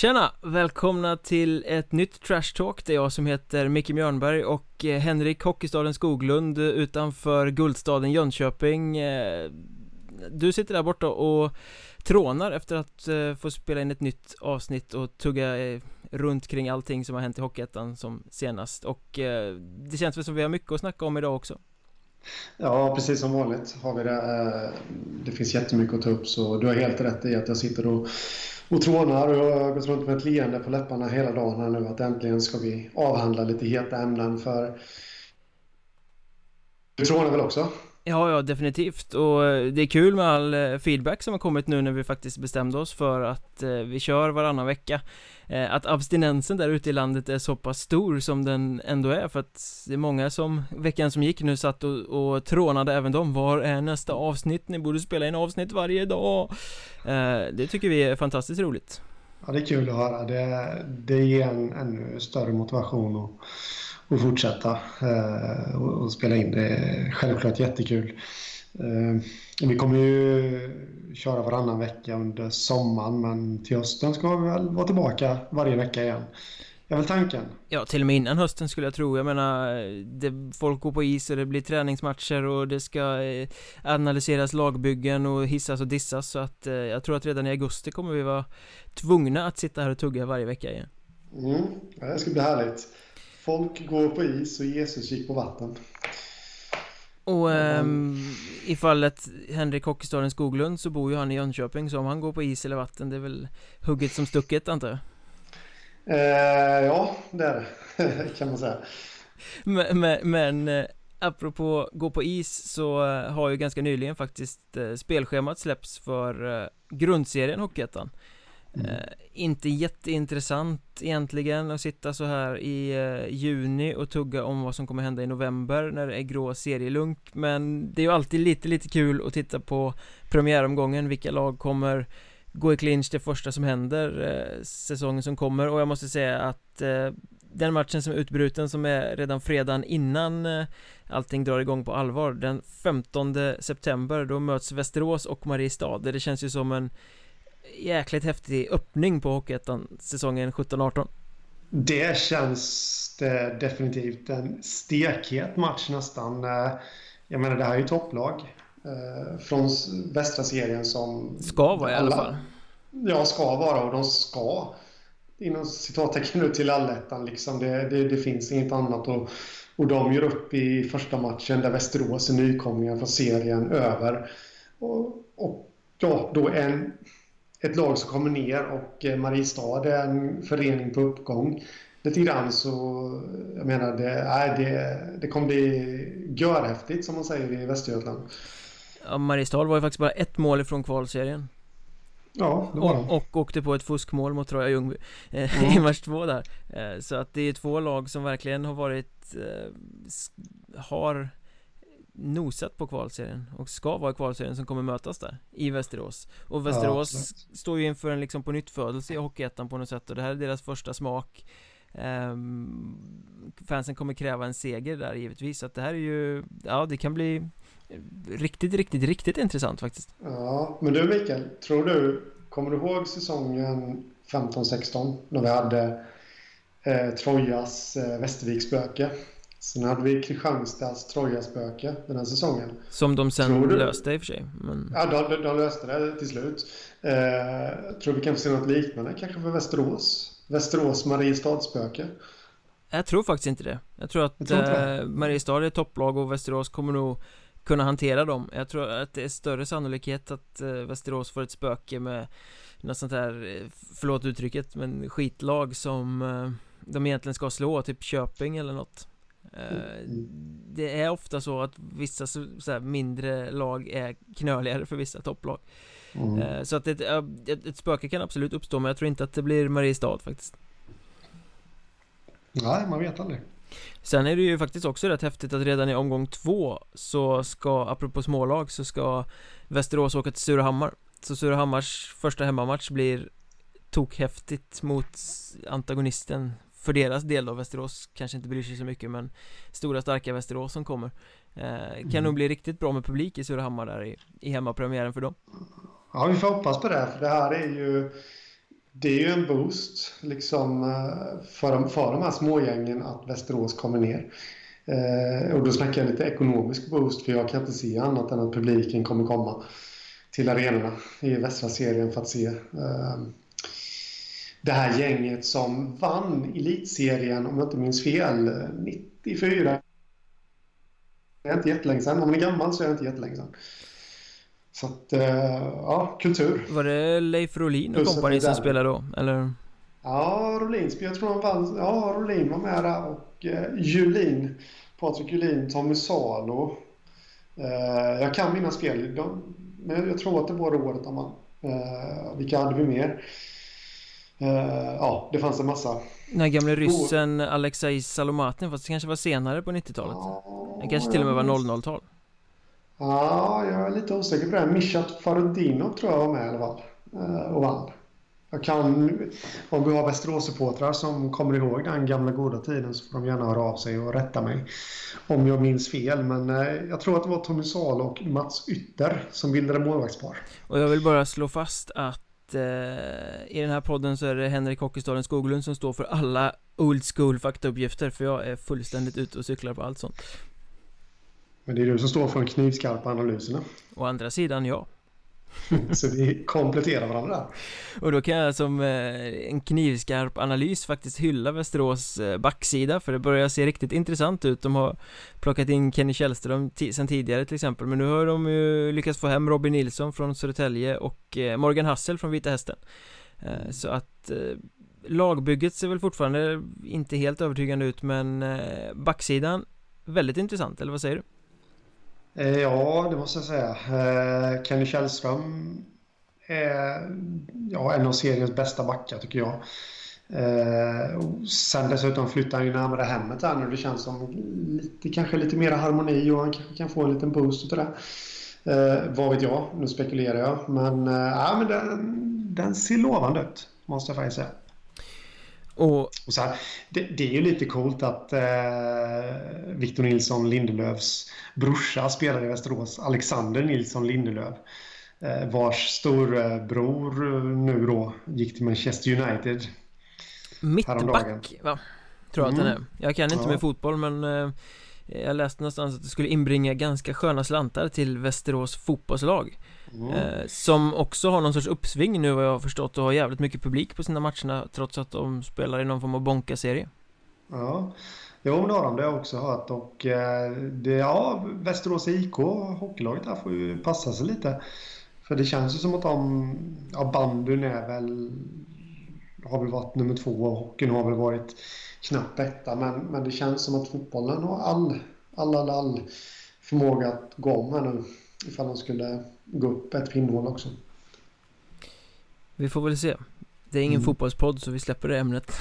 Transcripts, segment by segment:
Tjena! Välkomna till ett nytt Trash Talk Det är jag som heter Micke Mjörnberg och eh, Henrik Hockeystaden Skoglund eh, utanför Guldstaden Jönköping eh, Du sitter där borta och trånar efter att få spela in ett nytt avsnitt och tugga runt kring allting som har hänt i Hockeyettan som senast och det känns väl som vi har mycket att snacka om idag också Ja, precis som vanligt har vi det. Det finns jättemycket att ta upp så du har helt rätt i att jag sitter och och trånar och jag har gått runt med ett leende på läpparna hela dagen här nu att äntligen ska vi avhandla lite heta ämnen för du trånar väl också? Ja, ja, definitivt. Och eh, det är kul med all eh, feedback som har kommit nu när vi faktiskt bestämde oss för att eh, vi kör varannan vecka. Att abstinensen där ute i landet är så pass stor som den ändå är för att det är många som veckan som gick nu satt och, och trånade även de Var är nästa avsnitt? Ni borde spela in avsnitt varje dag. Det tycker vi är fantastiskt roligt. Ja, det är kul att höra. Det, det ger en ännu större motivation och och fortsätta eh, och, och, spela in. Det är självklart jättekul. Eh, vi kommer ju köra varannan vecka under sommaren men till hösten ska vi väl vara tillbaka varje vecka igen. Det är väl tanken. Ja, till och med innan hösten skulle jag tro. Jag menar, det, folk går på is och det blir träningsmatcher och det ska eh, analyseras lagbyggen och hissas och dissas. Så att jag tror att redan i augusti kommer vi vara tvungna att sitta här och tugga varje vecka igen. Mm, det ska bli härligt. Folk går på is och Jesus gick på vatten. Och ähm, i fallet Henrik Hockeystaden Skoglund så bor ju han i Jönköping så om han går på is eller vatten det är väl hugget som stucket antar jag? Eh, ja, det är det kan man säga. Men, men, men eh, apropå gå på is så eh, har ju ganska nyligen faktiskt eh, spelschemat släppts för grundserien Hockeyettan. Mm. Eh, inte jätteintressant egentligen att sitta så här i eh, juni och tugga om vad som kommer hända i november när det är grå serielunk. Men det är ju alltid lite, lite kul att titta på premiäromgången, vilka lag kommer gå i clinch det första som händer eh, säsongen som kommer. Och jag måste säga att eh, den matchen som är utbruten som är redan fredagen innan eh, allting drar igång på allvar Den 15 september då möts Västerås och Mariestad. Det känns ju som en jäkligt häftig öppning på Hockeyettan säsongen 17-18 Det känns det definitivt en stekhet match nästan eh, Jag menar det här är ju topplag eh, Från västra serien som Ska vara i alla fall Ja, ska vara och de ska inom citattecken nu till allettan liksom. Det, det, det, finns inget annat och, och de gör upp i första matchen där Västerås är nykomlingar från serien över. Och, och ja, då en ett lag som kommer ner och eh, Mariestad är en förening på uppgång lite grann så jag menar det, är det, det kommer bli görhäftigt som man säger i Västergötland. Ja, Mariestad var ju faktiskt bara ett mål ifrån kvalserien. Ja, det var och, och åkte på ett fuskmål mot Troja Ljungby eh, mm. i match två där. Eh, så att det är två lag som verkligen har varit har nosat på kvalserien och ska vara kvalserien som kommer mötas där i Västerås. Och Västerås ja, står ju inför en liksom på nytt födelse i Hockeyettan på något sätt och det här är deras första smak. Um, Fansen kommer kräva en seger där givetvis så att det här är ju Ja det kan bli Riktigt, riktigt, riktigt intressant faktiskt. Ja, men du Mikael, tror du Kommer du ihåg säsongen 15-16 när vi hade eh, Trojas eh, Västerviksspöke Sen hade vi Kristianstads Trojaspöke den här säsongen. Som de sen löste i och för sig. Men... Ja, de, de löste det till slut. Eh, tror vi kan få se något liknande kanske för Västerås. Västerås Mariestadsspöke. Jag tror faktiskt inte det. Jag tror att jag tror eh, Mariestad är topplag och Västerås kommer nog kunna hantera dem. Jag tror att det är större sannolikhet att eh, Västerås får ett spöke med något sånt här, eh, förlåt uttrycket, men skitlag som eh, de egentligen ska slå, typ Köping eller något. Eh, det är ofta så att vissa så, så mindre lag är knöligare för vissa topplag. Mm. Eh, så att ett, ett, ett spöke kan absolut uppstå men jag tror inte att det blir Mariestad faktiskt. Nej, man vet aldrig. Sen är det ju faktiskt också rätt häftigt att redan i omgång två så ska, apropå smålag, så ska Västerås åka till Surahammar. Så Surahammars första hemmamatch blir tokhäftigt mot antagonisten för deras del då, Västerås kanske inte bryr sig så mycket men Stora starka Västerås som kommer eh, Kan mm. nog bli riktigt bra med publik i Surahammar där i, i hemmapremiären för dem Ja vi får hoppas på det för det här är ju det är ju en boost liksom, eh, för, för de här smågängen att Västerås kommer ner. Eh, och då snackar jag lite ekonomisk boost för jag kan inte se annat än att publiken kommer komma till arenorna i västra serien för att se eh, det här gänget som vann elitserien, om jag inte minns fel, 94. Det är inte jättelänge sedan. Om man är gammal så är det inte jättelänge sedan. Så att, eh, ja, kultur. Var det Leif Rolin och kompani som spelade då, eller? Ja, Rolin jag tror han vann. Ja, Rolin var med där och eh, Julin. Patrik Julin, Tommy Salo. Eh, jag kan mina spel, de, men jag tror att det var det året de vann. Eh, vilka hade vi mer? Eh, ja, det fanns en massa. Den här gamle ryssen Alexej Salomatin, fast det kanske var senare på 90-talet? Ja, det kanske till och med var 00-tal? Ja, jag är lite osäker på det. Mishat Farudinov tror jag var med i alla fall och vann. Jag kan, om vi har Västerås-supportrar som kommer ihåg den gamla goda tiden så får de gärna höra av sig och rätta mig om jag minns fel. Men eh, jag tror att det var Tommy Salo och Mats Ytter som bildade målvaktspar. Och jag vill bara slå fast att eh, i den här podden så är det Henrik Hockeystaden Skoglund som står för alla old school faktauppgifter för jag är fullständigt ute och cyklar på allt sånt. Men det är du som står för de knivskarpa analyserna. Å andra sidan, ja. Så vi kompletterar varandra. Och då kan jag som eh, en knivskarp analys faktiskt hylla Västerås eh, backsida För det börjar se riktigt intressant ut. De har plockat in Kenny Källström sen tidigare till exempel Men nu har de ju lyckats få hem Robin Nilsson från Södertälje och eh, Morgan Hassel från Vita Hästen. Så att lagbygget ser väl fortfarande inte helt övertygande ut men backsidan väldigt intressant, eller vad säger du? Eh, ja, det måste jag säga. Eh, Kenny Källström är ja, en av seriens bästa backar tycker jag. Eh, sen dessutom flyttar han ju närmare hemmet här nu. Det känns som lite, kanske lite mer harmoni och han kanske kan få en liten boost utav det. Eh, vad vet jag? Nu spekulerar jag. Men, eh, ja, men den, den ser lovande ut, måste jag faktiskt säga. Och, och så här, det, det, är ju lite coolt att eh, Victor Nilsson Lindelöfs brorsa spelar i Västerås, Alexander Nilsson Lindelöf. Eh, vars storbror nu då gick till Manchester United. Mittback va? Tror jag mm. att den är. Jag kan inte ja. med fotboll men eh, jag läste någonstans att det skulle inbringa ganska sköna slantar till Västerås fotbollslag mm. eh, Som också har någon sorts uppsving nu vad jag har förstått och har jävligt mycket publik på sina matcherna Trots att de spelar i någon form av bonka-serie. Ja. Jo, det har de, det har jag också hört. Och eh, det, ja, Västerås IK, hockeylaget där får ju passa sig lite. För det känns ju som att de, ja bandyn är väl Har väl varit nummer två och hockeyn har väl varit knappt etta. Men, men det känns som att fotbollen har all, all, all, all förmåga att gå om här nu ifall de skulle gå upp ett pinnhål också. Vi får väl se. Det är ingen mm. fotbollspodd så vi släpper det ämnet.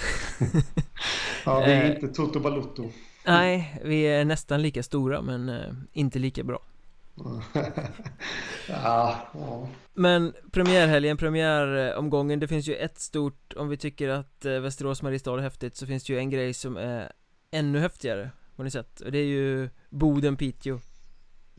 ja, vi är eh, inte Toto Balutto. Nej, vi är nästan lika stora men eh, inte lika bra. ja, ja. Men premiärhelgen, premiäromgången Det finns ju ett stort Om vi tycker att eh, Västerås Mariestad är häftigt Så finns det ju en grej som är Ännu häftigare Har ni sett? Och det är ju Boden Piteå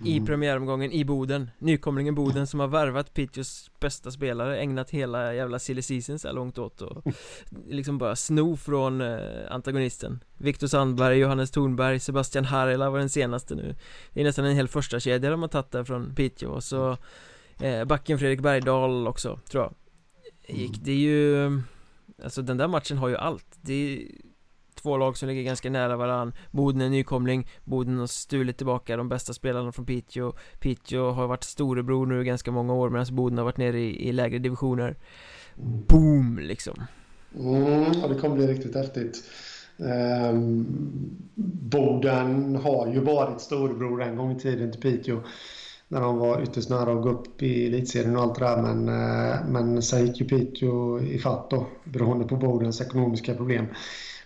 i mm. premiäromgången i Boden. Nykomlingen Boden som har värvat Piteås bästa spelare Ägnat hela jävla silly season så långt åt och Liksom bara sno från eh, antagonisten. Viktor Sandberg, Johannes Thornberg, Sebastian Harila var den senaste nu. Det är nästan en hel första kedja de har tagit där från Piteå och så eh, Backen Fredrik Bergdahl också, tror jag. Gick, det är ju Alltså den där matchen har ju allt. Det är två lag som ligger ganska nära varann. Boden är nykomling. Boden har stulit tillbaka de bästa spelarna från Piteå. Piteå har varit storebror nu i ganska många år medan Boden har varit nere i, i lägre divisioner. Boom liksom. Mm, Ja det kommer bli riktigt häftigt. Um, Boden har ju varit storebror en gång i tiden till Piteå när de var ytterst nära att gå upp i elitserien och allt det där. Men, eh, men sen gick ju Piteå ifatt då beroende på Bodens ekonomiska problem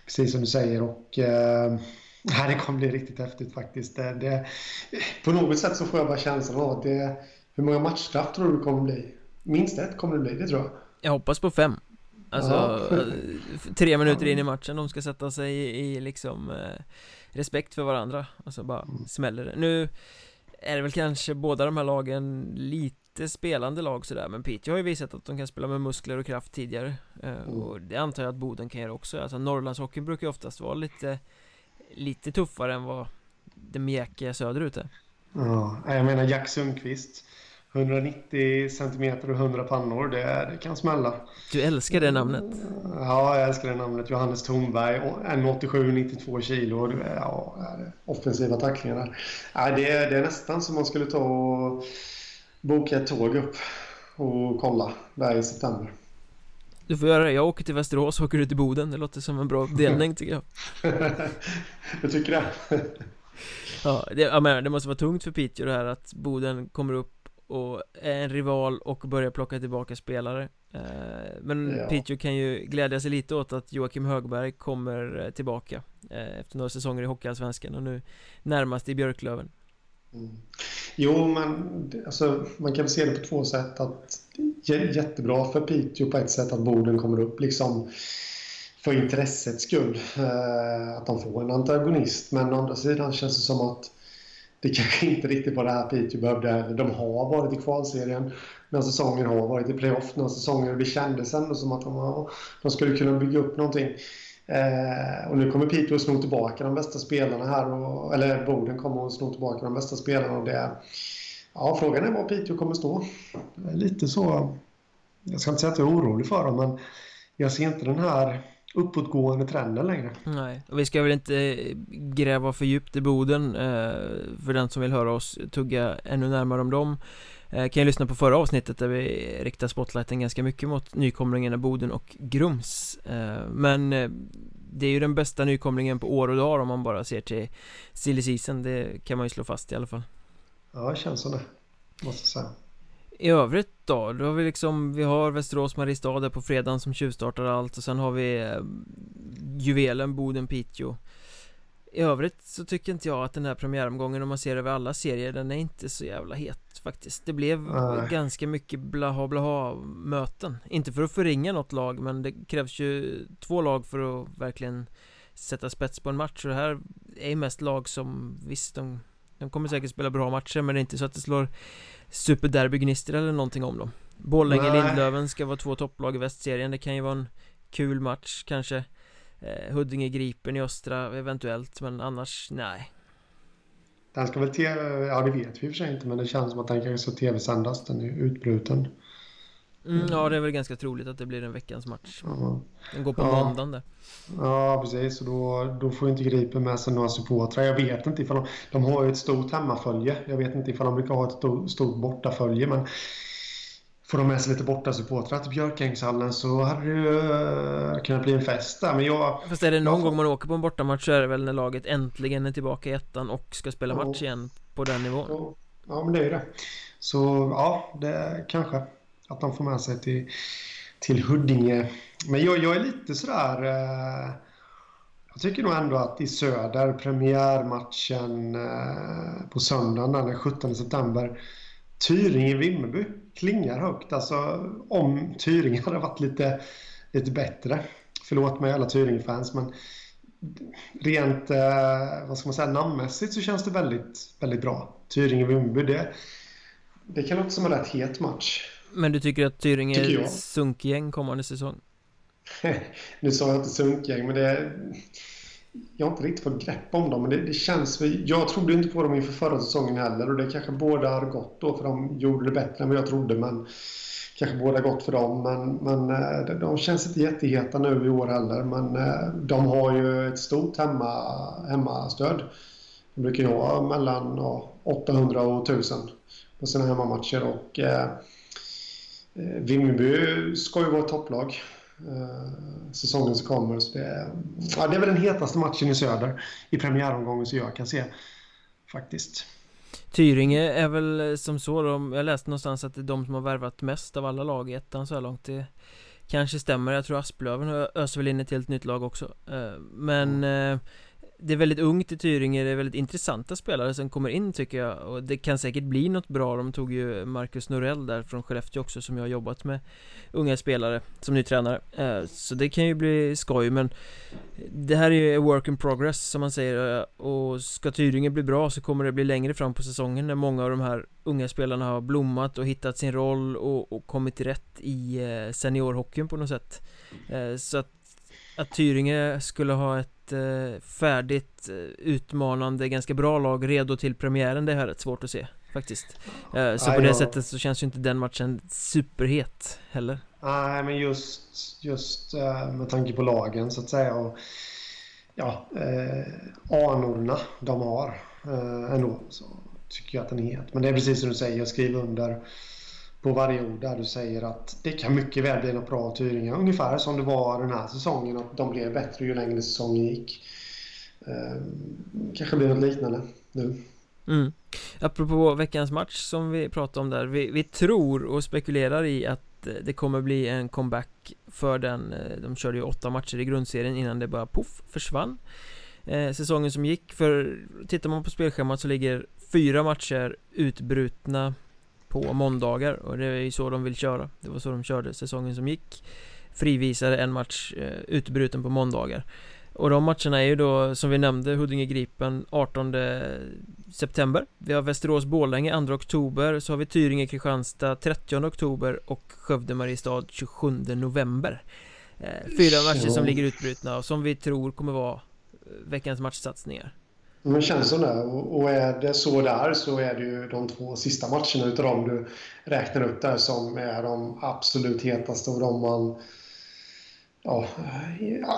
precis som du säger. Och, eh, det kommer bli riktigt häftigt faktiskt. Det, det, på något sätt så får jag bara känslan av att det... Hur många matchstraff tror du det kommer bli? Minst ett kommer det bli, det tror jag. Jag hoppas på fem. Alltså, ja. Eh, tre minuter in i matchen, de ska sätta sig i, i liksom eh, respekt för varandra. Alltså bara mm. smäller det. Nu är det väl kanske båda de här lagen lite spelande lag sådär Men Piteå har ju visat att de kan spela med muskler och kraft tidigare. Eh, mm. Och det antar jag att Boden kan göra också. Alltså Norrlandshockeyn brukar ju oftast vara lite Lite tuffare än vad det mjäkiga söderut är. Ja, jag menar Jack Sundqvist 190 centimeter och 100 pannor, det, det kan smälla. Du älskar det namnet? Ja, jag älskar det namnet. Johannes Thornberg, 1,87-92 kilo. Ja, offensiva tacklingar. Ja, det, är, det är nästan som man skulle ta och boka ett tåg upp och kolla där i september. Du får göra det. Jag åker till Västerås och åker ut till Boden. Det låter som en bra delning tycker jag. du tycker det? ja, det, ja, men det måste vara tungt för Piteå det här att Boden kommer upp och är en rival och börjar plocka tillbaka spelare eh, Men ja. Piteå kan ju glädja sig lite åt att Joakim Högberg kommer eh, tillbaka eh, Efter några säsonger i Hockeyallsvenskan och nu närmast i Björklöven mm. Jo, men alltså, man kan se det på två sätt att Jättebra för Piteå på ett sätt att Boden kommer upp liksom för intressets skull Att de får en antagonist men å andra sidan känns det som att det kanske inte riktigt var det här Piteå behövde. De har varit i kvalserien när säsongen har varit i playoff. När säsongen, det kändes ändå som att de, de skulle kunna bygga upp någonting. Eh, och nu kommer Piteå att sno tillbaka de bästa spelarna här. Och, eller Boden kommer att sno tillbaka de bästa spelarna. Och det, ja, frågan är var Piteå kommer stå. Lite så... Jag ska inte säga att jag är orolig för dem, men jag ser inte den här uppåtgående trenden längre. Nej, och vi ska väl inte gräva för djupt i Boden eh, För den som vill höra oss tugga ännu närmare om dem eh, Kan ju lyssna på förra avsnittet där vi riktar spotlighten ganska mycket mot nykomlingarna Boden och Grums. Eh, Men det är ju den bästa nykomlingen på år och dag om man bara ser till silly season. Det kan man ju slå fast i alla fall. Ja, det känns som det Måste säga i övrigt då? Då har vi liksom, vi har Västerås Mariestad där på fredagen som tjuvstartar allt och sen har vi eh, Juvelen Boden Piteå I övrigt så tycker inte jag att den här premiäromgången om man ser över alla serier den är inte så jävla het faktiskt Det blev Nej. ganska mycket blaha blaha möten Inte för att förringa något lag men det krävs ju två lag för att verkligen sätta spets på en match och det här är mest lag som visst de, de kommer säkert spela bra matcher men det är inte så att det slår superderbygnister eller någonting om dem. Borlänge-Lindlöven ska vara två topplag i västserien. Det kan ju vara en kul match kanske eh, Huddinge Gripen i östra eventuellt men annars nej. Den ska väl tv, ja det vet vi i och för sig inte men det känns som att den kanske ska tv-sändas, den är utbruten mm, Ja det är väl ganska troligt att det blir en veckans match. Ja. Den går på ja. måndagen där. Ja precis. Och då, då får inte Gripen med sig några supportrar. Jag vet inte ifall de, de har ju ett stort hemmafölje. Jag vet inte ifall de brukar ha ett stort, bortafölje men Får de med sig lite borta supportrar till Björkängshallen så hade det ju uh, kunnat bli en fest där. Men jag Fast är det någon gång man åker på en bortamatch så är det väl när laget äntligen är tillbaka i ettan och ska spela match igen på den nivån. Ja men det är ju det. Så ja, det kanske att de får med sig till, till Huddinge Men jag, jag är lite sådär Eh, jag tycker nog ändå att i söder, premiärmatchen eh, på söndagen den 17 september Tyringe-Vimmerby klingar högt. Alltså om Tyringe hade varit lite, lite bättre. Förlåt mig alla Tyringe-fans men rent eh, vad ska man säga, namnmässigt så känns det väldigt, väldigt bra. Tyringe-Vimmerby, det, det kan låta som en rätt het match. Men du tycker att Tyringe är ett sunkgäng kommande säsong? nu sa jag inte sunkgäng, men det jag har inte riktigt fått grepp om dem. Men det, det känns... Jag trodde inte på dem inför förra säsongen heller och det kanske båda har gått då för de gjorde det bättre än vad jag trodde. Men kanske båda gott för dem. Men, men eh, de känns inte jätteheta nu i år heller. Men eh, de har ju ett stort hemma, hemmastöd. De brukar ju ha mellan ja, 800 och 1000 på sina hemmamatcher. Och, eh, Vimmerby ska ju vara ett topplag eh, säsongen som kommer. Så det, ja, det är väl den hetaste matchen i söder i premiäromgången så jag kan se. Faktiskt. Tyringe är väl som så de, Jag läste någonstans att det är de som har värvat mest av alla lag i ettan så här långt. Det kanske stämmer. Jag tror Asplöven öser väl in ett helt nytt lag också. Eh, men det är väldigt ungt i Tyringe, det är väldigt intressanta spelare som kommer in tycker jag. Och det kan säkert bli något bra, de tog ju Marcus Norell där från Skellefteå också som jag har jobbat med. Unga spelare som ny tränare. Eh, så det kan ju bli skoj men Det här är ju work in progress som man säger. Eh, och ska Tyringe bli bra så kommer det bli längre fram på säsongen när många av de här unga spelarna har blommat och hittat sin roll och, och kommit rätt i eh, seniorhockeyn på något sätt. Så att att Tyringe skulle ha ett eh, färdigt, eh, utmanande, ganska bra lag redo till premiären, det är rätt svårt att se faktiskt eh, Så Nej, på det ja. sättet så känns ju inte den matchen superhet heller Nej, men just, just eh, med tanke på lagen så att säga och ja, eh, anorna de har eh, ändå så tycker jag att den är het. Men det är precis som du säger, jag skriver under på varje ord där du säger att det kan mycket väl bli något bra Tyringe. Ungefär som det var den här säsongen, att de blev bättre ju längre säsongen gick. Eh, kanske blir något liknande nu. Mm. Apropå veckans match som vi pratade om där, vi, vi tror och spekulerar i att eh, det kommer bli en comeback för den, eh, de körde ju åtta matcher i grundserien innan det bara poff försvann eh, Säsongen som gick, för tittar man på spelschemat så ligger fyra matcher utbrutna på måndagar och det är ju så de vill köra. Det var så de körde säsongen som gick. Frivisade en match eh, utbruten på måndagar. Och de matcherna är ju då som vi nämnde Huddinge Gripen 18 september. Vi har Västerås Borlänge 2 oktober. Så har vi Tyringe Kristianstad 30 oktober och Skövde Mariestad 27 november. Eh, Fyra matcher som ligger utbrutna och som vi tror kommer vara eh, veckans matchsatsningar men känns som det. Och är det så där så är det ju de två sista matcherna utav dem du räknar upp där som är de absolut hetaste och de man ja,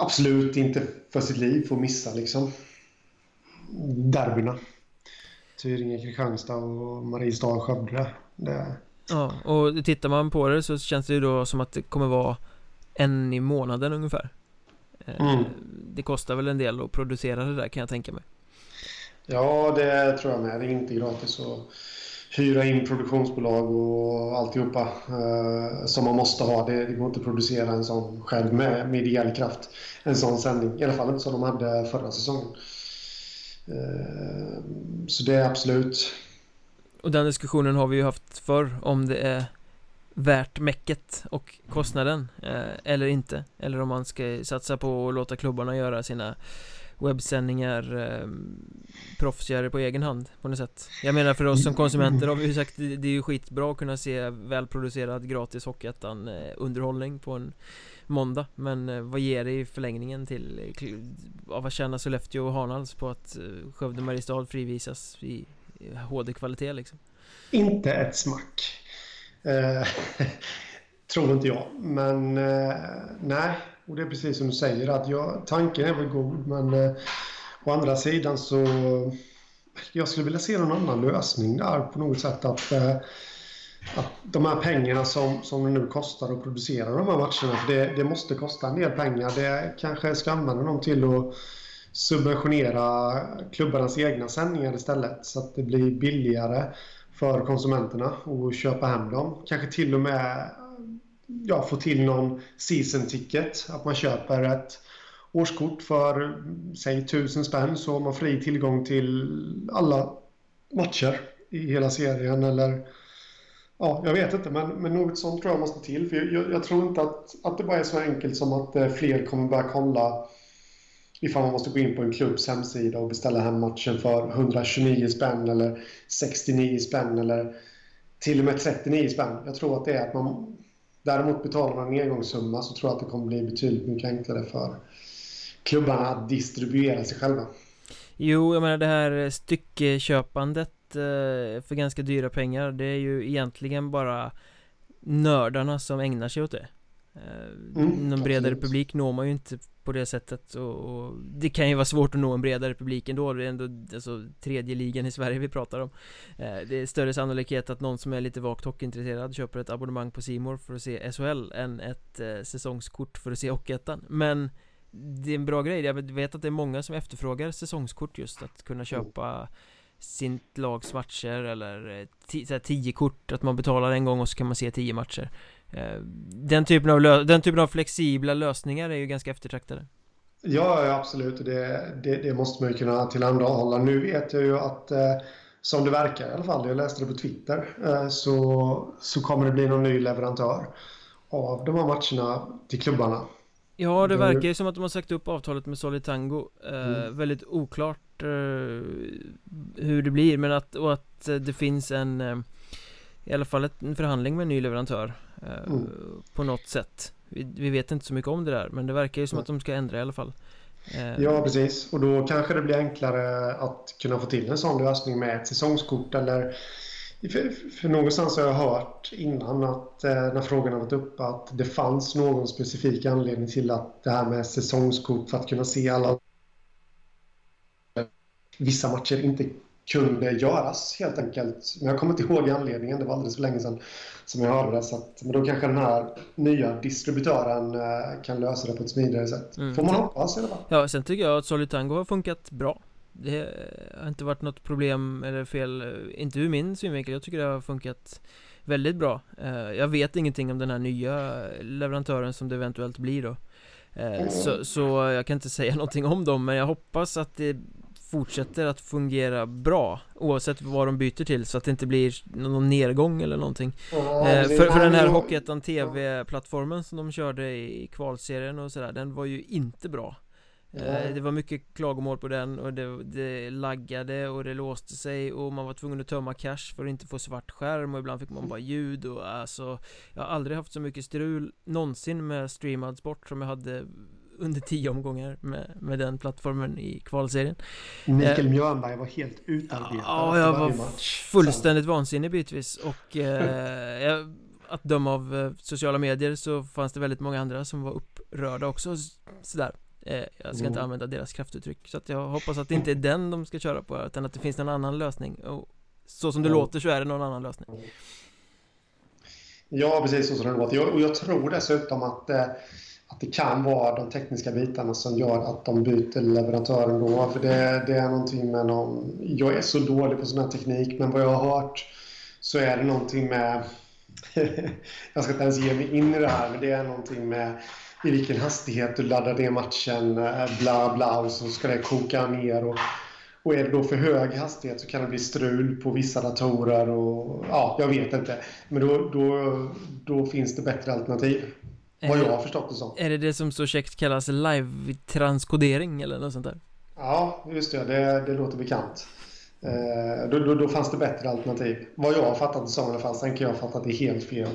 absolut inte för sitt liv får missa liksom. Derbyna. Tyringe, Kristianstad och Mariestad, Skövde. Det... Ja, och tittar man på det så känns det ju då som att det kommer vara en i månaden ungefär. Eh, mm. Det kostar väl en del att producera det där kan jag tänka mig. Ja, det tror jag med. Det är inte gratis att hyra in produktionsbolag och alltihopa eh, som man måste ha. Det, det går inte att producera en sån själv med, med ideell kraft. En sån sändning. I alla fall inte som de hade förra säsongen. Eh, så det är absolut. Och den diskussionen har vi ju haft förr om det är värt mäcket och kostnaden eh, eller inte. Eller om man ska satsa på att låta klubbarna göra sina webbsändningar eh, proffsigare på egen hand på något sätt. Jag menar för oss som konsumenter har vi ju sagt det, det är ju skitbra att kunna se välproducerad gratis Hockeyettan eh, underhållning på en måndag. Men eh, vad ger det i förlängningen till eh, vad tjänar Sollefteå och Hanals på att eh, Skövde Mariestad frivisas i HD-kvalitet liksom? Inte ett smack. Eh, Tror inte jag. Men eh, nej och det är precis som du säger att jag, tanken är väl god men eh, å andra sidan så jag skulle vilja se någon annan lösning där på något sätt att, eh, att de här pengarna som, som det nu kostar att producera de här matcherna, det, det måste kosta en del pengar. Det kanske ska använda dem till att subventionera klubbarnas egna sändningar istället så att det blir billigare för konsumenterna att köpa hem dem. Kanske till och med ja, få till någon season ticket. Att man köper ett årskort för säg tusen spänn så har man fri tillgång till alla matcher i hela serien eller Ja, jag vet inte, men, men något sånt tror jag måste till. För jag, jag, tror inte att, att det bara är så enkelt som att eh, fler kommer börja kolla ifall man måste gå in på en klubbs hemsida och beställa hem matchen för 129 spänn eller 69 spänn eller till och med 39 spänn. Jag tror att det är att man Däremot betalar man en engångssumma så tror jag att det kommer bli betydligt mycket enklare för klubbarna att distribuera sig själva. Jo, jag menar det här styckeköpandet eh, för ganska dyra pengar Det är ju egentligen bara nördarna som ägnar sig åt det mm, Någon bredare absolut. publik når man ju inte på det sättet och, och, Det kan ju vara svårt att nå en bredare publik ändå. Det är ändå alltså, tredje ligan i Sverige vi pratar om. Eh, Det är större sannolikhet att någon som är lite vagt hockeyintresserad köper ett abonnemang på Simor för att se SHL än ett eh, säsongskort för att se Hockeyettan. Men det är en bra grej, jag vet att det är många som efterfrågar säsongskort just att kunna köpa sitt lags matcher eller eh, tio kort Att man betalar en gång och så kan man se tio matcher. Eh, den typen, av den typen av flexibla lösningar är ju ganska eftertraktade Ja, absolut. Det, det, det, måste man ju kunna tillhandahålla. Nu vet jag ju att eh, som det verkar i alla fall, jag läste det på Twitter, eh, så, så kommer det bli någon ny leverantör av de här matcherna till klubbarna. Ja, det verkar ju som att de har sagt upp avtalet med Solitango eh, mm. Väldigt oklart eh, hur det blir, men att, och att det finns en eh, I alla fall en förhandling med en ny leverantör eh, mm. På något sätt vi, vi, vet inte så mycket om det där, men det verkar ju som mm. att de ska ändra i alla fall Eh, ja, precis. Och då kanske det blir enklare att kunna få till en sån lösning med ett säsongskort eller för, för någonstans har jag hört innan att eh, när frågan har varit uppe att det fanns någon specifik anledning till att det här med säsongskort för att kunna se alla vissa matcher inte kunde göras helt enkelt. Men jag kommer inte ihåg anledningen, det var alldeles för länge sedan som jag hörde det. Så att, men då kanske den här nya distributören eh, kan lösa det på ett smidigare sätt. Mm. Får man hoppas i alla fall. Ja, sen tycker jag att Solitango har funkat bra. Det har inte varit något problem eller fel, inte ur min synvinkel. Jag tycker det har funkat väldigt bra. Eh, jag vet ingenting om den här nya leverantören som det eventuellt blir då. Eh, mm. Så, så jag kan inte säga någonting om dem, men jag hoppas att det fortsätter att fungera bra Oavsett vad de byter till så att det inte blir någon nedgång eller någonting. Ja, eh, för, för den här Hockeyettan TV-plattformen som de körde i kvalserien och sådär Den var ju inte bra. Eh, Det var mycket klagomål på den och det, det, laggade och det låste sig och man var tvungen att tömma cache för att inte få svart skärm och ibland fick man bara ljud och alltså Jag har aldrig haft så mycket strul någonsin med streamad sport som jag hade under tio omgångar med, med den plattformen i kvalserien Mikael eh, Mjörnberg var helt utarbetad Ja, jag var match. fullständigt Sen. vansinnig bitvis och eh, jag, att döma av eh, sociala medier så fanns det väldigt många andra som var upprörda också sådär eh, Jag ska mm. inte använda deras kraftuttryck så att jag hoppas att det inte är den de ska köra på utan att det finns någon annan lösning och så som det mm. låter så är det någon annan lösning Ja, precis så som det låter. Och jag tror dessutom att eh, att det kan vara de tekniska bitarna som gör att de byter leverantör ändå. För det, det är någonting med någon... Jag är så dålig på sån här teknik, men vad jag har hört så är det någonting med... jag ska inte ens ge mig in i det här, men det är någonting med i vilken hastighet du laddar ner matchen, eh, bla bla, och så ska det koka ner. Och, och är det då för hög hastighet så kan det bli strul på vissa datorer och ja, jag vet inte. Men då, då, då finns det bättre alternativ. Vad jag har förstått det som. Är det det som så käckt kallas live-transkodering eller något sånt där? Ja, just det. Det, det låter bekant. Eh, då, då, då, fanns det bättre alternativ. Vad jag har fattat det som i alla fall. Sen kan jag ha fattat det helt fel.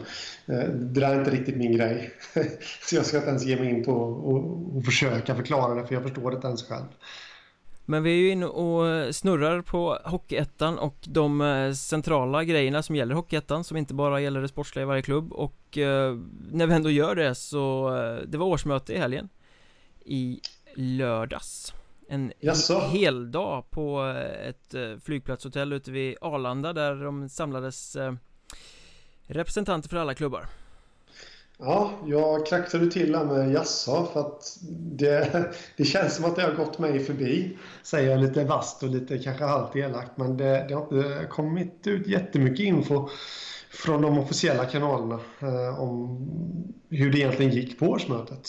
Eh, det där är inte riktigt min grej. Så jag ska inte ens ge mig in på och, försöka förklara det för jag förstår det inte ens själv. Men vi är ju inne och snurrar på Hockeyettan och de eh, centrala grejerna som gäller Hockeyettan som inte bara gäller det sportsliga i varje klubb. Och eh, när vi ändå gör det så eh, det var årsmöte i helgen. I lördags. En Jaså? hel dag på ett flygplatshotell ute vid Arlanda där de samlades representanter för alla klubbar Ja, jag kraxade till här med jassa för att det, det känns som att det har gått mig förbi. Säger jag lite vast och lite kanske halvt elakt men det, det har inte kommit ut jättemycket info från de officiella kanalerna eh, om hur det egentligen gick på årsmötet.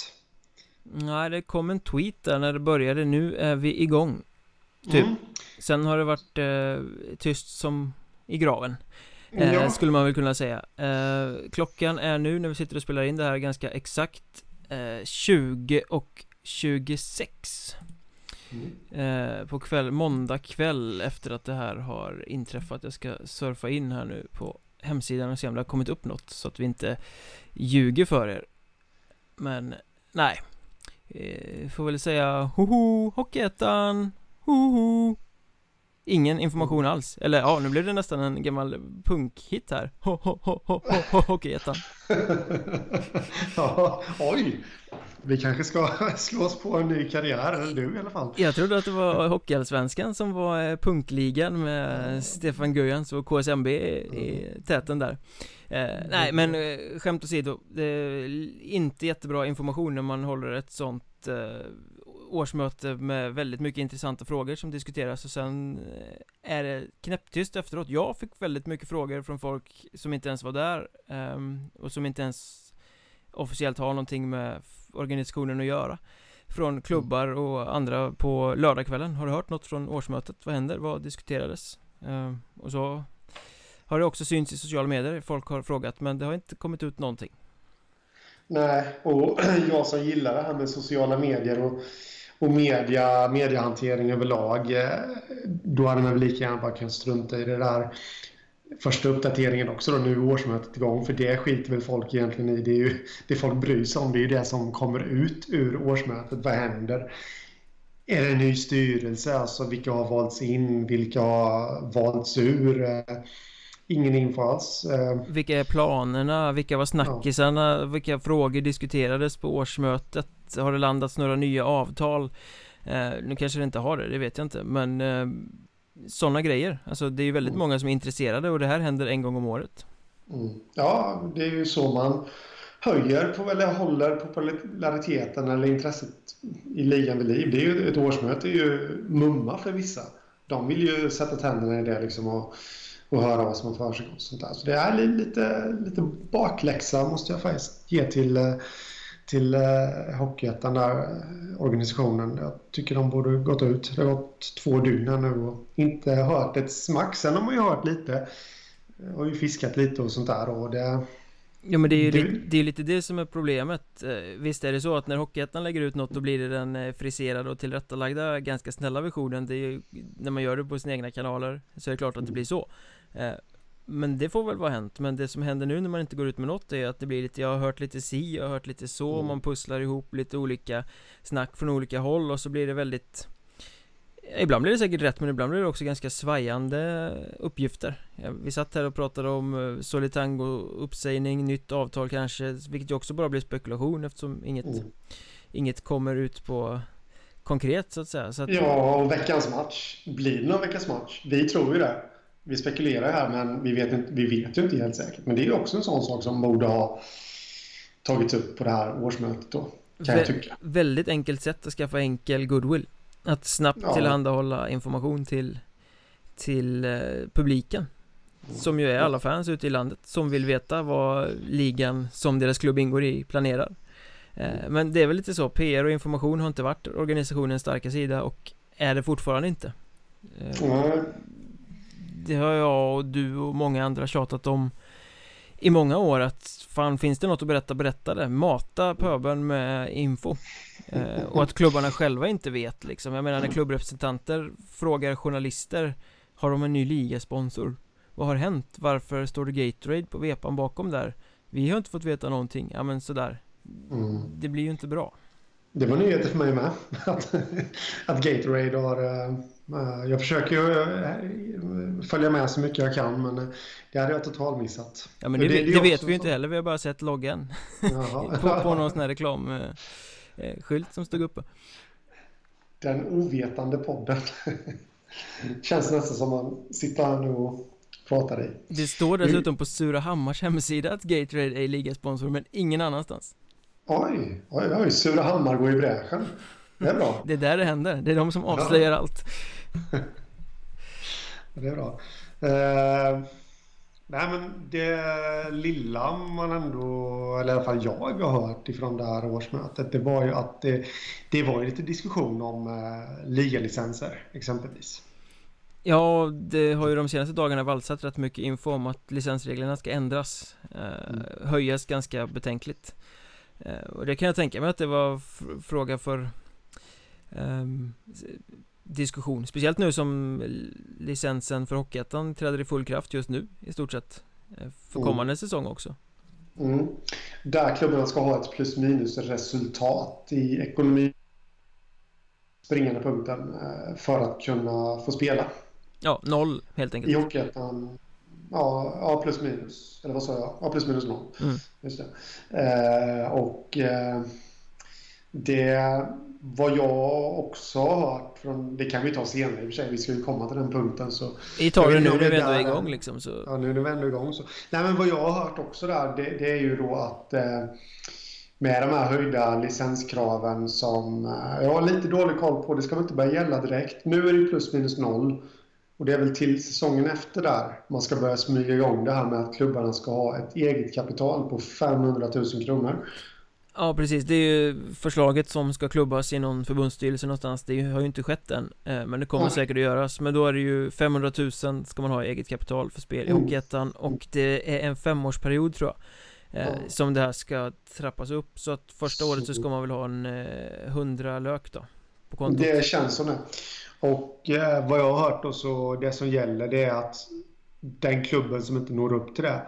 Nej, det kom en tweet där när det började. Nu är vi igång. Typ. Mm. Sen har det varit eh, tyst som i graven. Eh, ja. Skulle man väl kunna säga. Eh, Klockan är nu när vi sitter och spelar in det här ganska exakt eh, 20 och 26 mm. eh, På kväll, måndag kväll efter att det här har inträffat. Jag ska surfa in här nu på hemsidan och se om det har kommit upp något så att vi inte ljuger för er. Men nej. Får väl säga hoho, Hockeyettan, hoho Ingen information alls, eller ja, nu blev det nästan en gammal punkhit här. Ho, ho, ho, ho, ho, Hockeyettan Ja, oj. Vi kanske ska slå oss på en ny karriär, eller du i alla fall. Jag trodde att det var Hockeyallsvenskan som var eh, punkligan med Stefan Gujans och KSMB i täten där. Eh, Nej men eh, skämt åsido, det är inte jättebra information när man håller ett sånt eh, årsmöte med väldigt mycket intressanta frågor som diskuteras och sen eh, är det knäpptyst efteråt Jag fick väldigt mycket frågor från folk som inte ens var där um, och som inte ens officiellt har någonting med organisationen att göra från klubbar och andra på lördagskvällen. Har du hört något från årsmötet? Vad händer? Vad diskuterades? Eh, och så har det också synts i sociala medier. Folk har frågat men det har inte kommit ut någonting. Nej, och jag som gillar det här med sociala medier och, och media, mediehantering överlag. Eh, då hade man väl lika gärna bara kunnat strunta i det där första uppdateringen också då, nu är årsmötet igång. För det skiter väl folk egentligen i. Det är ju det folk bryr sig om. Det är ju det som kommer ut ur årsmötet. Vad händer? Är det en ny styrelse? Alltså vilka har valts in? Vilka har valts ur? Eh, ingen info alls. Eh, vilka är planerna? Vilka var snackisarna? Ja. Vilka frågor diskuterades på årsmötet? Har det landats några nya avtal? Eh, nu kanske det inte har det, det vet jag inte. Men sådana grejer. Alltså det är ju väldigt mm. många som är intresserade och det här händer en gång om året. Mm. Ja, det är ju så man höjer på, eller håller populariteten eller intresset i ligan vid liv. Det är ju, ett årsmöte är ju mumma för vissa. De vill ju sätta tänderna i det liksom och, och höra vad som har för sig och sånt där. Så det är lite, lite bakläxa måste jag faktiskt ge till eh, till eh, Hockeyettan där, eh, organisationen. Jag tycker de borde gått ut. Det har gått två dygn nu och inte hört ett smack. Sen har man ju hört lite. Och ju fiskat lite och sånt där och det... Ja men det är ju det... Lite, det är lite det som är problemet eh, Visst är det så att när Hockeyettan lägger ut något då blir det den eh, friserade och tillrättalagda ganska snälla versionen Det är ju när man gör det på sina egna kanaler så är det klart att det blir så men det får väl vara hänt Men det som händer nu när man inte går ut med något är att det blir lite Jag har hört lite si, jag har hört lite så mm. Man pusslar ihop lite olika snack från olika håll och så blir det väldigt Ibland blir det säkert rätt men ibland blir det också ganska svajande uppgifter Vi satt här och pratade om eh, Solitango uppsägning, nytt avtal kanske Vilket ju också bara blir spekulation eftersom inget mm. Inget kommer ut på konkret så att säga så att... Ja, och veckans match Blir det någon veckans match? Vi tror ju det vi spekulerar här, men vi vet, inte, vi vet ju inte helt säkert. Men det är också en sån sak som borde ha tagits upp på det här årsmötet då, kan Vä jag tycka. Väldigt enkelt sätt att skaffa enkel goodwill. Att snabbt ja. tillhandahålla information till, till eh, publiken. Som ju är alla fans ute i landet som vill veta vad ligan som deras klubb ingår i planerar. Eh, men det är väl lite så, PR och information har inte varit organisationens starka sida och är det fortfarande inte. Eh, det har jag och du och många andra tjatat om i många år att fan finns det något att berätta, berätta det. Mata pöbeln med info. Eh, och att klubbarna själva inte vet liksom. Jag menar när klubbrepresentanter frågar journalister Har de en ny ligasponsor? Vad har hänt? Varför står det Gatorade på vepan bakom där? Vi har inte fått veta någonting. Ja men sådär. Mm. Det blir ju inte bra. Det var nyheter för mig med. Att, att Gatorade har Eh, jag försöker ju eh, följa med så mycket jag kan men det hade jag totalt missat. Ja men det, det, det, det vet vi ju inte heller, vi har bara sett loggan på, på någon sån här reklamskylt som stod uppe. Den ovetande podden. Känns nästan som man sitter här nu och pratar i. Det står dessutom på Surahammars hemsida att Gatorade är ligasponsor men ingen annanstans. Oj, oj, oj, Surahammar går i bräschen. Det är bra. Det är där det händer. Det är de som avslöjar ja. allt. det är bra. Uh, nej men det lilla man ändå, eller i alla fall jag har hört ifrån det här årsmötet, det var ju att det, det var ju lite diskussion om uh, ligalicenser exempelvis. Ja, det har ju de senaste dagarna valsat rätt mycket info om att licensreglerna ska ändras eh, mm. Höjas ganska betänkligt eh, Och det kan jag tänka mig att det var fråga för um, diskussion Speciellt nu som licensen för Hockeyettan träder i full kraft just nu i stort sett eh, För mm. kommande mm. säsong också mm. Där klubbarna ska ha ett plus minus resultat i ekonomi springande punkten eh, för att kunna få spela Ja, noll helt enkelt I Hockeyettan Ja, ja, plus minus. Eller vad sa jag? Ja, plus minus noll. Mm. Just det. Eh, och eh, det vad jag också har hört från, det kan vi ta senare i och för sig, vi ska ju komma till den punkten så... Vi tar det nu när vi ändå är igång liksom så... Ja, nu när vi ändå är igång så... Nej men vad jag har hört också där, det, det är ju då att eh, med de här höjda licenskraven som eh, jag har lite dålig koll på, det ska väl inte börja gälla direkt. Nu är det plus minus noll. Och det är väl till säsongen efter där man ska börja smyga igång det här med att klubbarna ska ha ett eget kapital på 500 000 kronor. Ja precis, det är ju förslaget som ska klubbas i någon förbundsstyrelse någonstans Det har ju inte skett än eh, Men det kommer Nej. säkert att göras Men då är det ju 500 000 ska man ha i eget kapital för spel i Mm. Hockeyettan Och det är en femårsperiod tror jag eh, Ja. Som det här ska trappas upp Så att första året så ska man väl ha en eh, 100 lök då På kontot Det känns som det. Och eh, vad jag har hört då så det som gäller det är att den klubben som inte når upp till det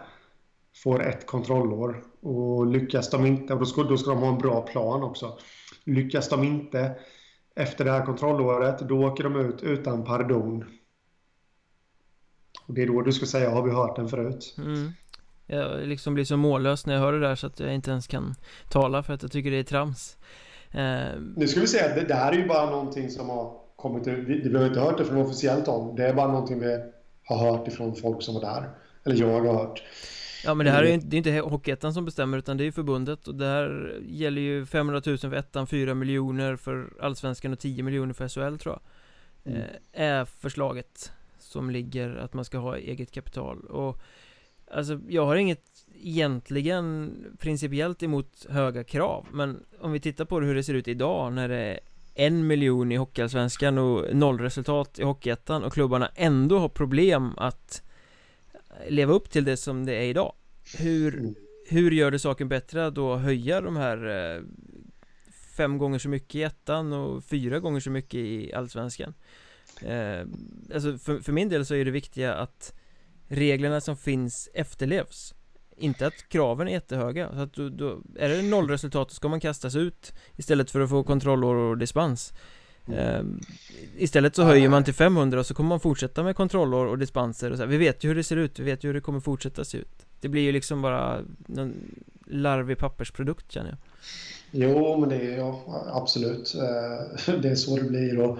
får ett kontrollår. Och lyckas de inte, och då ska, då ska de ha en bra plan också. Lyckas de inte efter det här kontrollåret, då åker de ut utan pardon. Och det är då du ska säga, har vi hört den förut? mm. Jag liksom blir så mållös när jag hör det där så att jag inte ens kan tala för att jag tycker det är trams eh, Nu ska vi säga att det, här är ju bara någonting som har kommit ut. Vi, vi har inte hört det från officiellt håll. Det är bara någonting vi har hört ifrån folk som var där. Eller jag har hört. Ja men det här är ju inte, det är inte Hockeyettan som bestämmer utan det är förbundet och det här gäller ju 500 000 för ettan, 4 miljoner för Allsvenskan och 10 miljoner för SHL tror jag Mm. eh, Är förslaget som ligger att man ska ha eget kapital och Alltså jag har inget egentligen principiellt emot höga krav men om vi tittar på hur det ser ut idag när det en miljon i Hockeyallsvenskan och noll resultat i Hockeyettan och klubbarna ändå har problem att leva upp till det som det är idag Hur, Mm. hur gör det saken bättre att då höja de här eh, fem gånger så mycket i ettan och fyra gånger så mycket i allsvenskan? Eh, alltså för, för min del så är det viktiga att reglerna som finns efterlevs inte att kraven är jättehöga så att då, då är det nollresultat så ska man kastas ut istället för att få kontrollår och dispens eh, Istället så höjer man till 500 och så kommer man fortsätta med kontrollår och dispenser och så här. Vi vet ju hur det ser ut, vi vet ju hur det kommer fortsätta se ut Det blir ju liksom bara någon larvig pappersprodukt känner jag Jo, men det är ja, absolut. Eh, Det är så det blir. Och,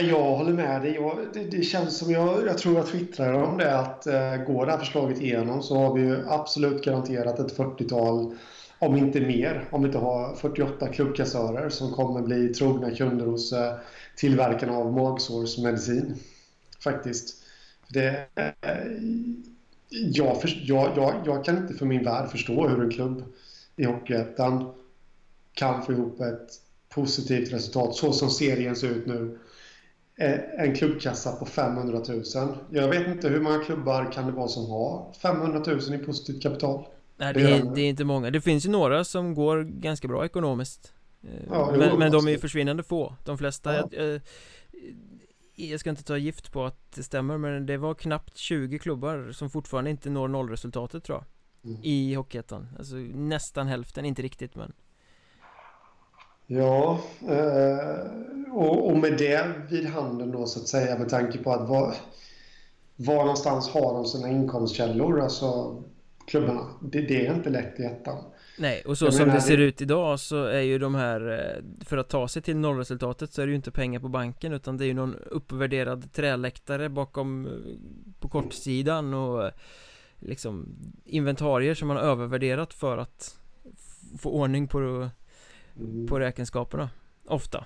jag håller med dig. Jag, det, det känns som jag, jag tror jag twittrade om det att eh, går det här förslaget igenom så har vi ju absolut garanterat ett 40-tal, om inte mer, om vi inte har 48 klubbkassörer som kommer bli trogna kunder hos eh, tillverkarna av magsårsmedicin. Faktiskt. Det, eh, jag, för, jag, jag, jag kan inte för min värld förstå hur en klubb i Hockeyettan kan få ihop ett positivt resultat så som serien ser ut nu. Eh, En klubbkassa på 500 000. Jag vet inte hur många klubbar kan det vara som har 500 000 i positivt kapital. Nej, Det det är, det. är inte många. Det finns ju några som går ganska bra ekonomiskt. Eh, Ja, jo, men, men de är ju försvinnande få. De flesta, Ja. jag, eh, jag ska inte ta gift på att det stämmer, men det var knappt 20 klubbar som fortfarande inte når nollresultatet tror jag. Mm. I Hockeyettan. Alltså nästan hälften, inte riktigt men. Ja, eh, och, med det vid handen då så att säga med tanke på att var, var någonstans har de sina inkomstkällor, alltså klubbarna. Det, det är inte lätt i ettan. Nej, och så Jag som menar, det ser ut idag så är ju de här eh, För att ta sig till nollresultatet så är det ju inte pengar på banken utan det är ju någon uppvärderad träläktare bakom eh, På kortsidan och Liksom inventarier som man har övervärderat för att Få ordning på, Mm. på räkenskaperna Ofta